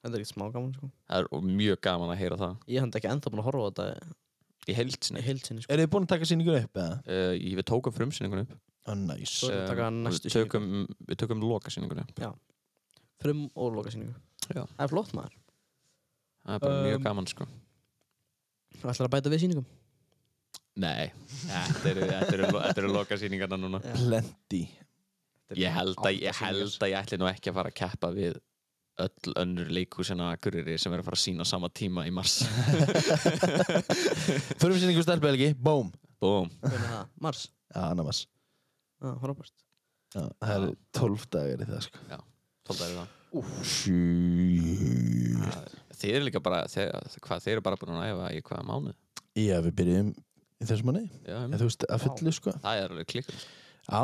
Þetta er ekkert smá gaman sko Það er mjög gaman að heyra það Ég hef ekki ennþá búin að horfa á þetta í heilsinni í heilsinni sko. Eru þið búin að taka sýningu upp, eða? uh, Við tókum frumsýningun upp. Að taka Um, við tökum, við tökum lokasýningun upp. Frum og lokasýningu. Já. Það er flott maður. Það er bara mjög Um, gaman sko. Það ætlar að bæta við sýningum? Nei, þetta eru, lokasýningarna núna. Plenty. Ég held, að, ég held að ég ætli nú ekki að fara að keppa við öll önnur leikhúsina Akureyri sem er að fara að sína á sama tíma í mars. Förum við sýningu stelpelgi, bóm Búm. Hvernig er það? Mars? Já, Já, frábært. Já, það eru 12 dagar í það sko Já, tólta er það. Sjú Þeir eru líka bara, þeir, hvað, þeir eru bara búin að æfa í hvaða mánuð. Já, við byrjum í þessum Já, En þú veist, að fullu sko það er alveg klikkur. Já,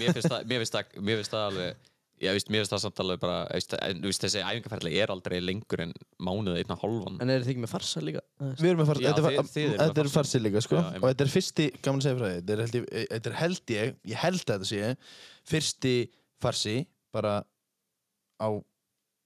Mér finnst það, mér finnst það, mér finnst það alveg, já, víst, mér finnst það samt alveg bara, víst, en, víst, þessi æfingarferðli er aldrei lengur en mánuð einn og hálfan. En eru þið ekki með farsa líka? við erum með farsi Já, Þetta er, þið- þið þetta er farsi. líka sko Já. Og þetta er fyrsti, gaman að segja frá því Þetta er held ég, þetta er held ég, ég held að þetta sé Fyrsti farsi bara á,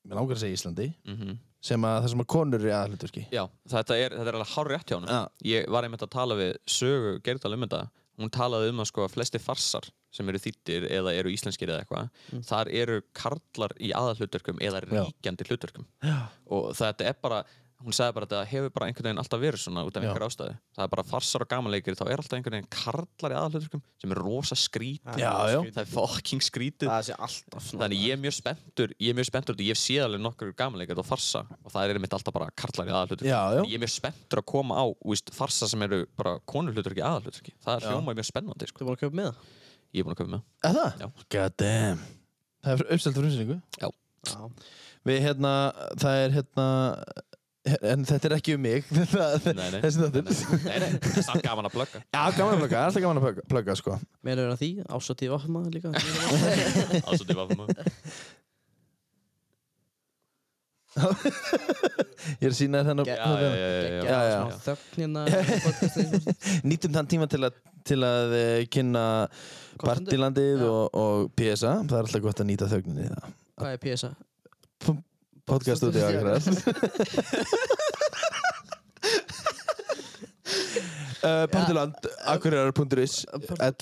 mér langar að segja Íslandi Mm sem að það sem að konur eru í aðhluturki Já, þetta er, þetta er alveg hár rétt hjá hann. Ég var einmitt að tala við Sögu Gerdal um þetta. Hún talaði um að sko að flesti farsar sem eru þýttir eða eru íslenskir eða eitthvað, þar eru karlar í aðalhlutverkum eða Já. ríkjandi hlutverkum. já, Og þetta er bara, hún sagði bara að þetta hefur bara einhvern veginn alltaf verið svona út af Já. einhver ástæðu. Það er bara farsar og gamanleikir, þá er alltaf einhvern veginn karlar í aðalhlutverkum sem er rosa skrítið. Já, já. Það er fucking skrítið. Það sé alltaf svona. Þannig ég er mjög spenntur, ég er mjög spenntur ég hef séð alveg nokkur gamanleikar og farsa og það er einmitt alltaf bara karlar í aðalhlutur Já, já. Ég er mjög spenntur að koma á víst, farsa sem eru bara konurhlutur ekki aðalhlutur Það er hljómað mjög spennandi sko. Ég er búin að köpa með Er það? Já. God damn Það er uppselt fyrir umsýningu Já. Við hérna, það er hérna En þetta er ekki um mig það, Nei, nei. Þessi þáttur Nei, nei, nei, það er samt gaman að plugga Já, gaman að plugga, alltaf gaman að plugga- plugga sko Meina verið að því? Ásóttíð vaffmaður líka? Ásótið var fyrir maður Ég er að sína þér þennan Já, Já, já, já, já, Gekkja Já, já. smá þögn í podcastinu. Nýtum þann tíma til að, til að uh, kynna. Partilandið og, og PSA Það er alltaf gott að nýta þögninni Hvað er PSA? Podcast út í Akrar uh, Partiland, akrar.is Öll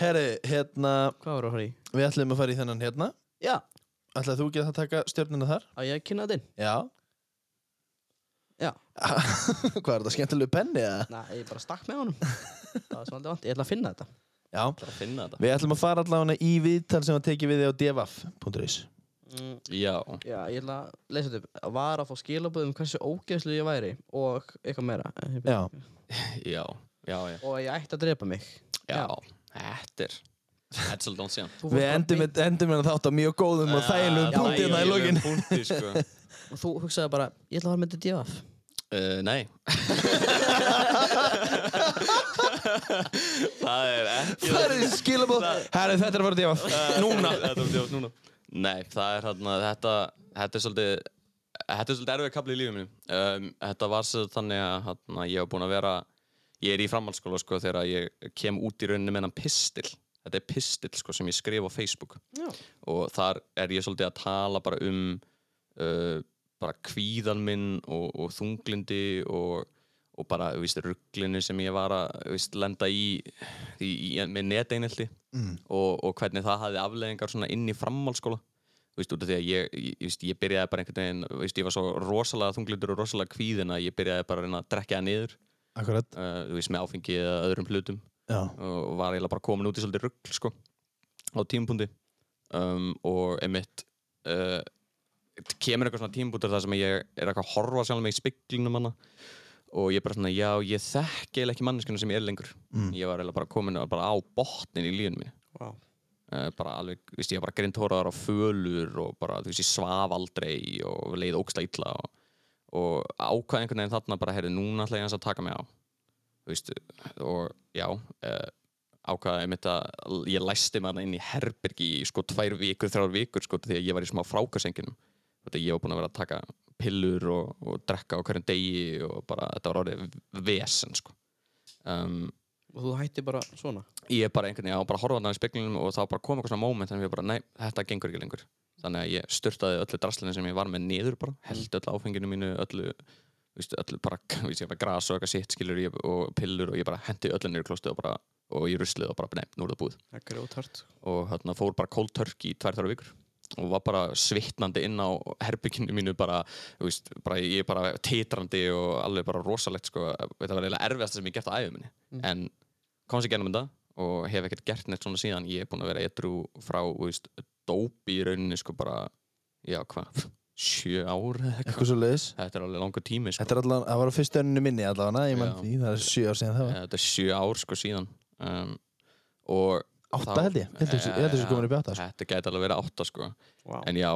Herri, hérna Hvað var að fara í? Við ætlum að fara í þennan hérna. Já, Ætlaði þú ekki að taka stjörnuna þar? að ég kynna þetta inn. Já. Já, Hvað er þetta, skemmtilegu penni eða? Næ, ég bara stakk með honum. Það var svolítið vant, ég ætla að finna þetta. Já. Það er að finna þetta. Við ætlum að fara allavega í viðtal sem að tekið við þig á devaf.is mm, Já, Já, ég ætla að lesa þetta upp. Var að fá skilabóð um hversu ógeðslu ég væri Og eitthvað meira. Já, já, já, já. Og ég ætti að drepa mig. Já, þetta er Þetta er svolítið dónt síðan Þú við endum, endum hérna þátt á mjög góðum og þægilegum Já, punkti hérna í þægilegum lokin. punkti, sko. Og þú hugsaði bara, ég ætla að fara með þetta DFF uh, Nei. Það er ekki Það er skilabóð Herri, þetta er að fara devaf Núna. Þetta er djótt núna. Nei, það er hérna Þetta, þetta er svolítið Þetta er svolítið erfið kapli í lífið mínu. Um, Þetta var svo þannig að hérna, ég hef búin að vera Ég er í framhaldsskóla sko þegar ég kem út í rauninni með hann pistil Þetta er pistil sko sem ég skrif á Facebook. Já. Og þar er ég svolítið að tala bara um uh, bara kvíðan minn og, og þunglindi og, og bara, þú veist, rugglinu sem ég var að, þú veist, lenda í, í, í með neteinildi Mm. og, og hvernig það hafði afleðingar svona inn í framhaldsskóla. Þú veist, út af því að ég, ég, ég, byrjaði bara einhvern veginn, þú veist, ég var svo rosalega þunglindur og rosalega kvíðin að ég byrjaði bara að reyna að drekka það niður, Akkurat. Uh, þú veist, með áfengi eða öðrum hlutum Já. Og var eiginlega bara komin út í svolítið rugl sko, á tímapunkti. Um, og einmitt uh, kemur eitthvað svona tímapunktur þar sem ég er eitthvað að horfa sjálf mig í speglinum hana. Og ég er bara svona, já, ég þekki eiginlega ekki manneskuna sem ég er lengur. Mm. ég var eiginlega bara komin bara á botnin í lífinu mínu. Vá. Uh, bara alveg, víst, ég var bara grindhóraðar á fölur og bara, þú veist, ég svaf aldrei og leið ógstlega illa og, og ákvað einhvern veginn þarna bara, heyrðu, núna ætla ég að taka mig á veist, og já uh, ákvaði einmitt að ég læsti þarna inn í herbergi í sko tvær vikur, þrjár vikur sko því að ég var í smá frákarsenginum og ég var búinn að vera að taka pillur og, og drekka á hverjum degi og bara þetta var orðið vesen sko. Um, Og þú hætti bara svona? Ég bara einhvern veginn á bara að horfa þarna í speglinum og þá bara kom eitthvað svona moment þannig að ég bara, nei, þetta gengur ekki lengur. Þannig að ég styrtaði öllu draslinu sem ég var með niður bara, held öllu áfenginu mínu öllu, víst, öllu bara, ég bara gras og eitthvað sitt skilur ég, og pillur og ég bara hendi öllu niður í klóstið og bara, og í ruslið og bara, nei, nú er það búið. Það er grjótart og hérna fór bara cold turkey í tvær þrjá vikur. Og var bara svitnandi inn á herbygginu mínu bara, veist, bara ég bara titrandi og alveg bara rosalegt sko, þetta var eiginlega erfiðast sem ég hef gert á æfum minni. En komst ég gennum þetta og hef ekkert gert neitt svona síðan. Ég er búinn að vera edru frá, þú veist, dópi í rauninni sko bara, já hvað sjö ár eða eitthvað svo leiðis. þetta er alveg langur tími sko. Þetta er allavega, það var á fyrstu önnu minni allavega, ég mann Já. því, það er sjö ár síðan það var. þetta er sjö ár sko síðan um, og Átta held ég, ég held þessu- ég held þessu komin upp í átta, sko. þetta gæti alveg verið átta sko Vá. en já,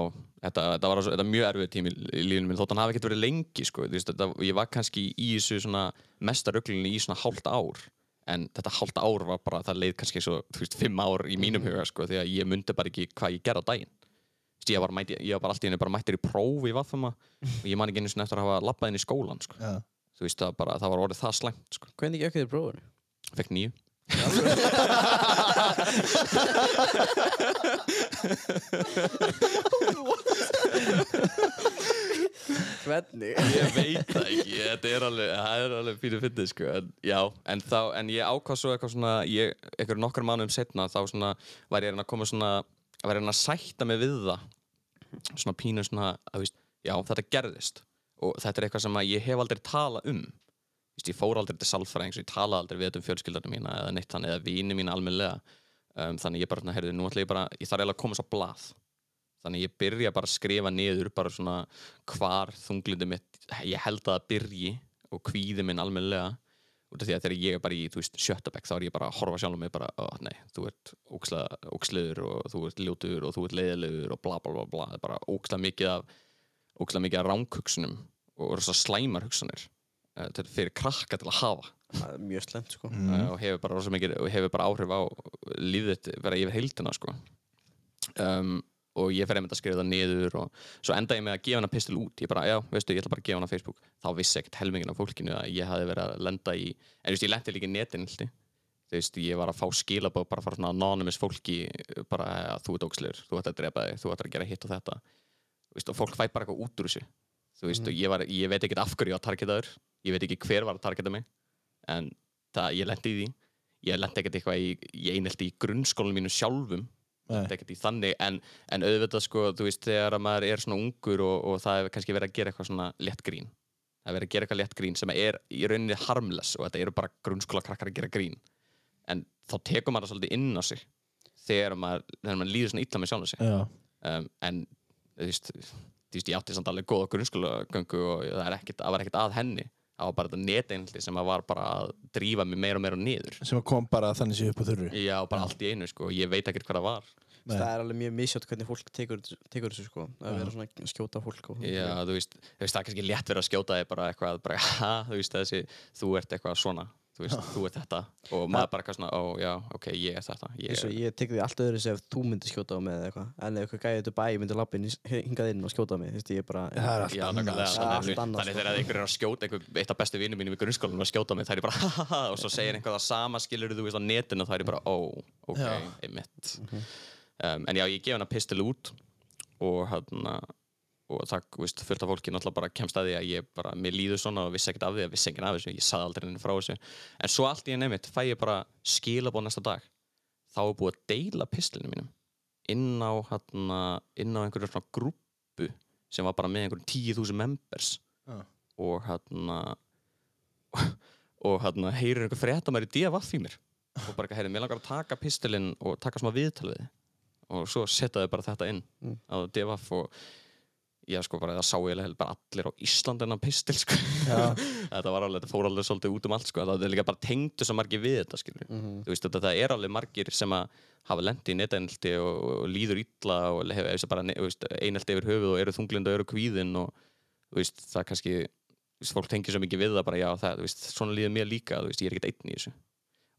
þetta, þetta var þetta er mjög erfið tími í lífinu minn, þótt hann hafi ekkert verið lengi sko, þú veist, þetta, ég var kannski í þessu svona mesta ruglinni í svona hálft ár en þetta hálft ár var bara, það leið kannski svo, þú veist, fimm ár í mínum huga sko, því að ég myndi bara ekki hvað ég gerði á daginn ég var, mæti, ég var bara allt í henni bara mættir í próf í Vaffama og ég man ekki einu sinni eftir að hafa labbað inn í skólan sko. Já. þú veist, það, bara, það var orðið það slæmt sko. Hvernig ekki þér prófunu? fekk nýju Hvernig? ég veit það ekki, þetta er alveg, það er alveg fyrir fyndið sko, en, já, en, þá, en ég ákvað svo eitthvað svona, ég, eitthvað nokkar mánuðum setna, þá svona, var ég að reyna að koma svona, að reyna að sætta mig við það, svona pínu svona, að veist, já, þetta gerðist, og þetta er eitthvað sem ég hef aldrei talað um, veist, ég fór aldrei til salfræðings og ég talaði aldrei við þetta um fjölskyldarnir mína eða neitt þannig, eða vini mína almennilega, um, þannig ég bara, svona, heyrðu, nú ætla ég bara, ég þarf eiginlega að koma svo blað, þannig ég byrja bara að skrifa niður bara svona hvar þunglindi mitt ég held að það byrji og kvíði minn almennilega út af því að þegar ég er bara í þú veist, sjöttabæk þá er ég bara að horfa sjálf mig bara, ó nei, þú ert óksleður og þú ert ljótur og þú ert leiðilegur og bla bla bla bla, það er bara ókslega mikið af ókslega mikið af ránkugsunum og rosa slæmar hugsanir þetta er fyrir krakka til að hafa Það er mjög slemt sko. Mm. uh, og hefur bara, rosa mikið, og hefur bara áhrif á þitt vera yfir heildina sko. um, og ég fer einmitt að skrifa það niður og svo enda ég með að gefa hana pistil út. Ég bara, já, veistu, ég ætla bara að gefa hana Facebook. Þá vissi ekkert helmingin af fólkinu að ég hafi verið að lenda í, en þú veist, ég lendi líka í netinildi þú veist, ég var að fá skilabóð bara frá svona anonymous fólki bara að þú ert ógslegur, þú ert að drepa þig þú ert að gera hitt og þetta. Veist, og fólk fæ bara eitthvað út úr þessu. Þú veist, og ég, var, ég veit ekkert af hverju ég var targetaður ég veit ekki hver var að targeta mig en það, ég lendi í því. Ég lendi ekkert eitthvað í, í einhelti í grunnskólanum mínu sjálfum Nei. lendi ekkert í þannig en, en auðvitað sko, þú veist, þegar að maður er svona ungur og, og það er kannski verið að gera eitthvað svona létt grín það er verið að gera eitthvað létt grín sem er í rauninni harmless og þetta eru bara grunnskóla krakkar að gera grín en þá tekur maður það svolítið inn á sig þegar maður, þegar maður líður svona illa með sjálf um, en þú veist, þú veist, ég átti samt alveg góða grunnskólagöngu og það, er ekkit, það var ekkert að henni það var bara þetta neteinhaldi sem að var bara að drífa mig meira og meira niður Sem kom bara þannig sér upp á þurru. já, bara allt í einu, sko, ég veit ekkert hvað það var Nei. Það er alveg mjög misjátt hvernig fólk tekur, tekur þessu sko. Að vera svona að skjóta fólk og já, þú veist, þú veist, það er kannski létt verið að skjóta þig bara eitthvað, bara, ha, þú veist, þessi þú ert eitthvað svona, þú veist, þú ert þetta og maður bara eitthvað svona, ó, já, ok, ég er þetta ég Ég, er, ég tek því allt öðru sem þú myndir skjóta á mig eða eitthvað En ef eitthvað gæði þetta bæ myndir lappin hingað inn og skjóta á mig Þú veist ég er bara Það er allt Já, annað. nákvæmlega, sko. Já, þannig, sko. þegar einhver er að skjóta einhver, eitt af bestu vinnum mínum í grunnskólanum að skjóta mig, það er ég bara ha ha ha og svo segir einhver það sama skilur þú veist á netinu og það er ég bara ó, ok, Já. einmitt um, en já, ég gef hana pistil út og það, þú veist, fullt af fólki náttúrulega bara kemst að því að ég bara, mér líður svona og vissi ekkert af því að vissi enginn af þessu, ég saði aldrei henni frá þessu en svo allt í enn einmitt fæ ég bara skilabóð næsta dag þá er búið að deila pistilinu mínum inn á, hana, inn á einhverju svona grúppu sem var bara með einhverjum 10.000 members Já. og hérna og hérna heyrir einhver fréttamæri DFF í mér og bara, heyrðu, mér langar að taka pistilinn og taka smá viðtal við þig og svo setja þau bara þetta inn Mm. á DFF og já, sko, bara það sá ég eiginlega bara allir á Íslandi enn pistil, sko. Þetta var alveg, þetta fór alveg svolítið út um allt, sko. Það er líka bara tengdu svo margir við þetta, skilur Mhm. þú veist, þetta, það er alveg margir sem að hafa lendi í neteinelti og, og líður illa og hefur hefur bara einelti yfir höfuð og eru þunglind og eru kvíðin og þú veist, það kannski veist, fólk tengir svo mikið við það bara, já, það, þú veist, svona líður mér líka, þú veist, ég er ekkert einn í þessu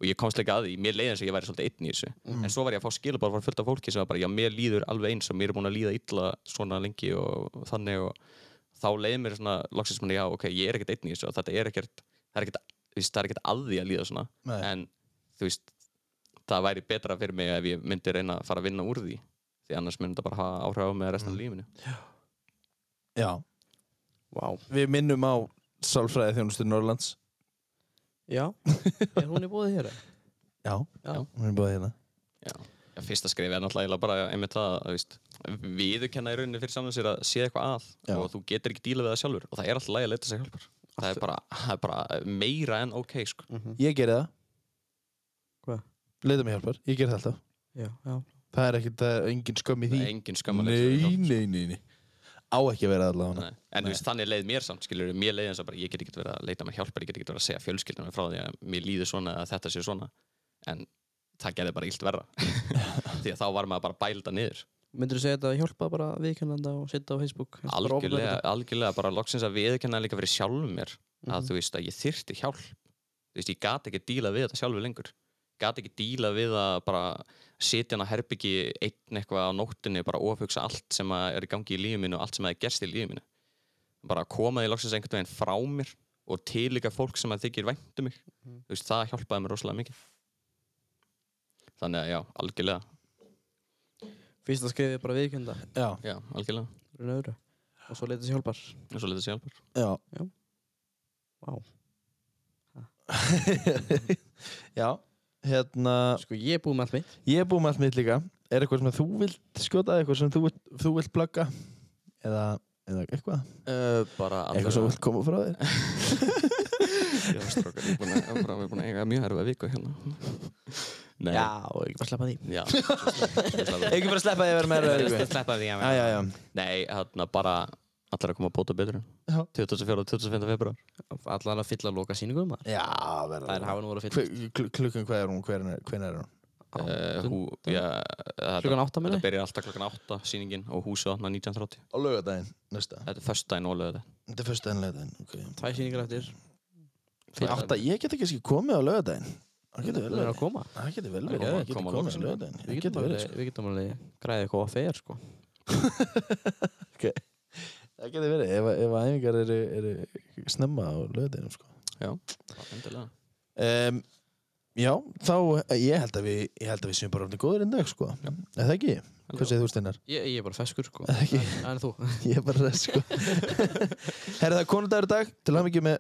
og ég komst líka að því, mér leiði eins og ég væri svolítið einn í þessu. En svo var ég að fá skilabár frá fullt af fólki sem var bara, já, mér líður alveg eins og mér er búin að líða illa svona lengi og, og þannig. Og þá leiði mér svona, loksins manni, já, ok, ég er ekkert einn í þessu og þetta er ekkert, það er ekkert, það er ekkert að því að líða svona. Nei. en þú veist það væri betra fyrir mig ef ég myndi reyna að fara að vinna úr því því annars myndi það bara hafa áhrif á mig restan af lífinu. Já. Vá Við minnum á sálfræði þjónustu Norrlands. Já, er hún í bóði hér? Já. Já. Hún er búið hérna. Já. Fyrsta skrifi er náttúrulega bara einmitt það að víst, viðurkenna í rauninni fyrir saman sér að sé eitthvað að Já. og þú getur ekki díla við það sjálfur og það er alltaf lægi að leita sér hjálpar það er bara, það er bara meira en ok sko. Ég geri það Hvað? Leita mig hjálpar, ég geri það alltaf Já, já. Það er ekkert, það er engin skömm í því er engin skam að leita sér Nei, hjálpar nei, nei, nei Á ekki að vera allavega Nei. en þú veist, þannig leið mér samt skilur mér leið eins og bara ég get ekki verið að leita mér hjálpar ég get ekki verið að segja fjölskyldunum frá því að mér líður svona að þetta sé svona. En það gerði bara illt verra. Því að þá var maður bara bælda niður. Myndur þú segja þetta að hjálpa bara viðkennanda og setja á Facebook? Algjörlega, algjörlega bara loksins að viðkenna líka fyrir sjálfum mér að Mhm. þú veist að ég þyrfti hjálp. Þú veist, ég gat ekki díla við þetta sjálfur lengur gat ekki díla við að bara sitja hann á herbyggi einn eitthvað á nóttinni bara ofugsa allt sem að er í gangi í lífið mínu og allt sem að er gerst í lífið mínu. Bara koma því loksins einhvern veginn frá mér og til líka fólk sem að þykir væntu mig. Mhm. þú veist, það hjálpaði mér rosalega mikið. Þannig að já, algjörlega. Fyrsta skrifið er bara viðkennanda. Já, já, algjörlega, og öðru. Og svo leita sér hjálpar. og svo letið sér hjálpar. Já. Vá. Já, hérna Sko, ég er búið með allt mitt. Ég er búið með allt mitt líka Er eitthvað sem þú vilt skjóta, eitthvað sem þú vilt, þú vilt plugga eða, eða eitthvað uh, bara eitthvað sem þú vilt koma frá þér Já, strókar, ég er búin að, ég er bara- ég er búin að eiga mjög erfið viku hérna. Nei. Já, og ekki bara sleppa því. Já. Ekki Ekki bara að sleppa því að vera það sleppa því Já, já, já Nei, hérna bara allar að koma að bóta betur. Já. 24. og 25. februar. Allan að fylla loka síningum. Já, verða Það er hafa nú að fylla. Klukkan hvað er hún, hver er, er hún? Uh, hú, já, þetta, Klukkan átta, meina ég? Þetta byrjar alltaf klukkan 8 sýningin og húsið opna 1930. Á laugardaginn, næsta Þetta er föstudaginn og lögðið. Þetta er fyrsta enn laugardaginn, ok Tvær sýningar eftir. Átta, ég get ekki skil komið á laugardaginn Það getur vel er að verið koma. Það getur vel verið er að að ég á komið á Við getum verið alveg, sko. við getum alveg græðið eitthvað að fer, sko. Það getur verið ef, ef æfingar eru, eru snemma á laugardaginnum sko. Já, um, Já, þá ég held að við, ég held að við séum bara orðin góður inn dag sko. Er það ekki? Hvað segir þú Steinar? Ég, ég er bara feskur, sko. Ekki. En, en þú? Ég er bara res sko. Er konundagur í dag til að mikið með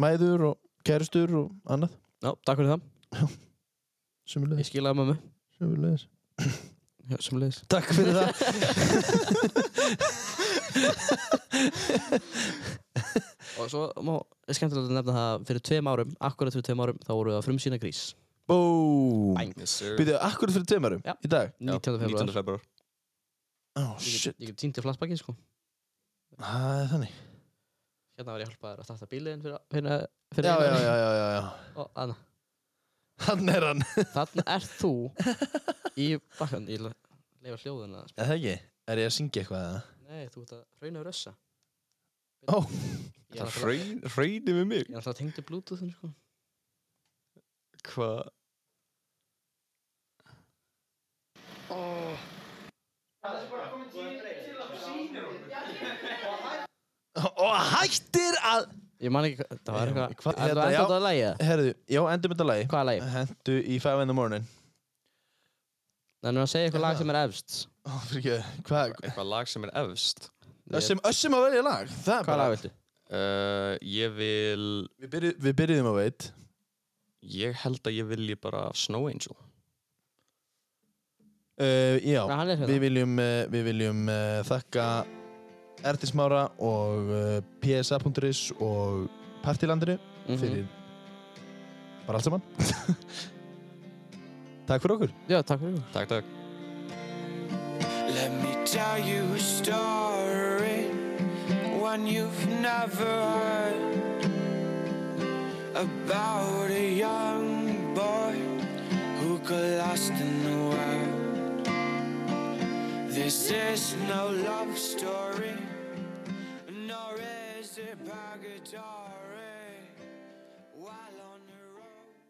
mæður og kærustur og annað Já, takk fyrir það. Ég sumulegis. Já, sumulegis. Takk fyrir það Og svo má, er skemmtilegt að nefna það fyrir tveim árum, akkurat fyrir tveim árum, þá voru við að frumsýna grís. Sir. Býðu akkurat fyrir tveimærum Já. í dag 19. Já, 19. februar. februar. Oh Ég shit ég get týnt til flassbakki, sko. Það er þannig Hérna var ég að hjálpa þér að starta bíliðin fyrir, fyrir, fyrir Já, já, já, já, já, já Og Anna, Hann er hann þarna ert þú í bakkan, ég leifa hljóðuna. Er það ekki? Er ég að syngja eitthvað eða? Nei, þú ert að hrauna rössa. Ó. Hraun, hraunir við mig. ég er alltaf tengd til bluetoothin, sko. Hvað? Og hættir að Ég man ekki, hvað- það var eitthvað, enda á lagi, eða? Herðu, já, endum þetta lagi Hvaða lagi? Hendu í Five in the morning Þannig að segja eitthvað lag sem er efst. Ó, fyrir ekki Hvað? Eitthvað lag sem er efst. Össum, össum að velja lag er bara lag viltu? Uh, ég vil, Við, byrju, við byrjuðum að veit ég held að ég vilji bara Snow Angel. uh, Já, er hérna. við viljum, uh, við viljum uh, þakka Ertismára og uh, PSA.is og Partilandinu Mhm. fyrir bara allt saman Takk fyrir okkur Já, takk fyrir ykkur. Takk, takk. Let me tell you a story, one you've never heard, about a young boy who got lost in the world. This is no love story, nor is it purgatory.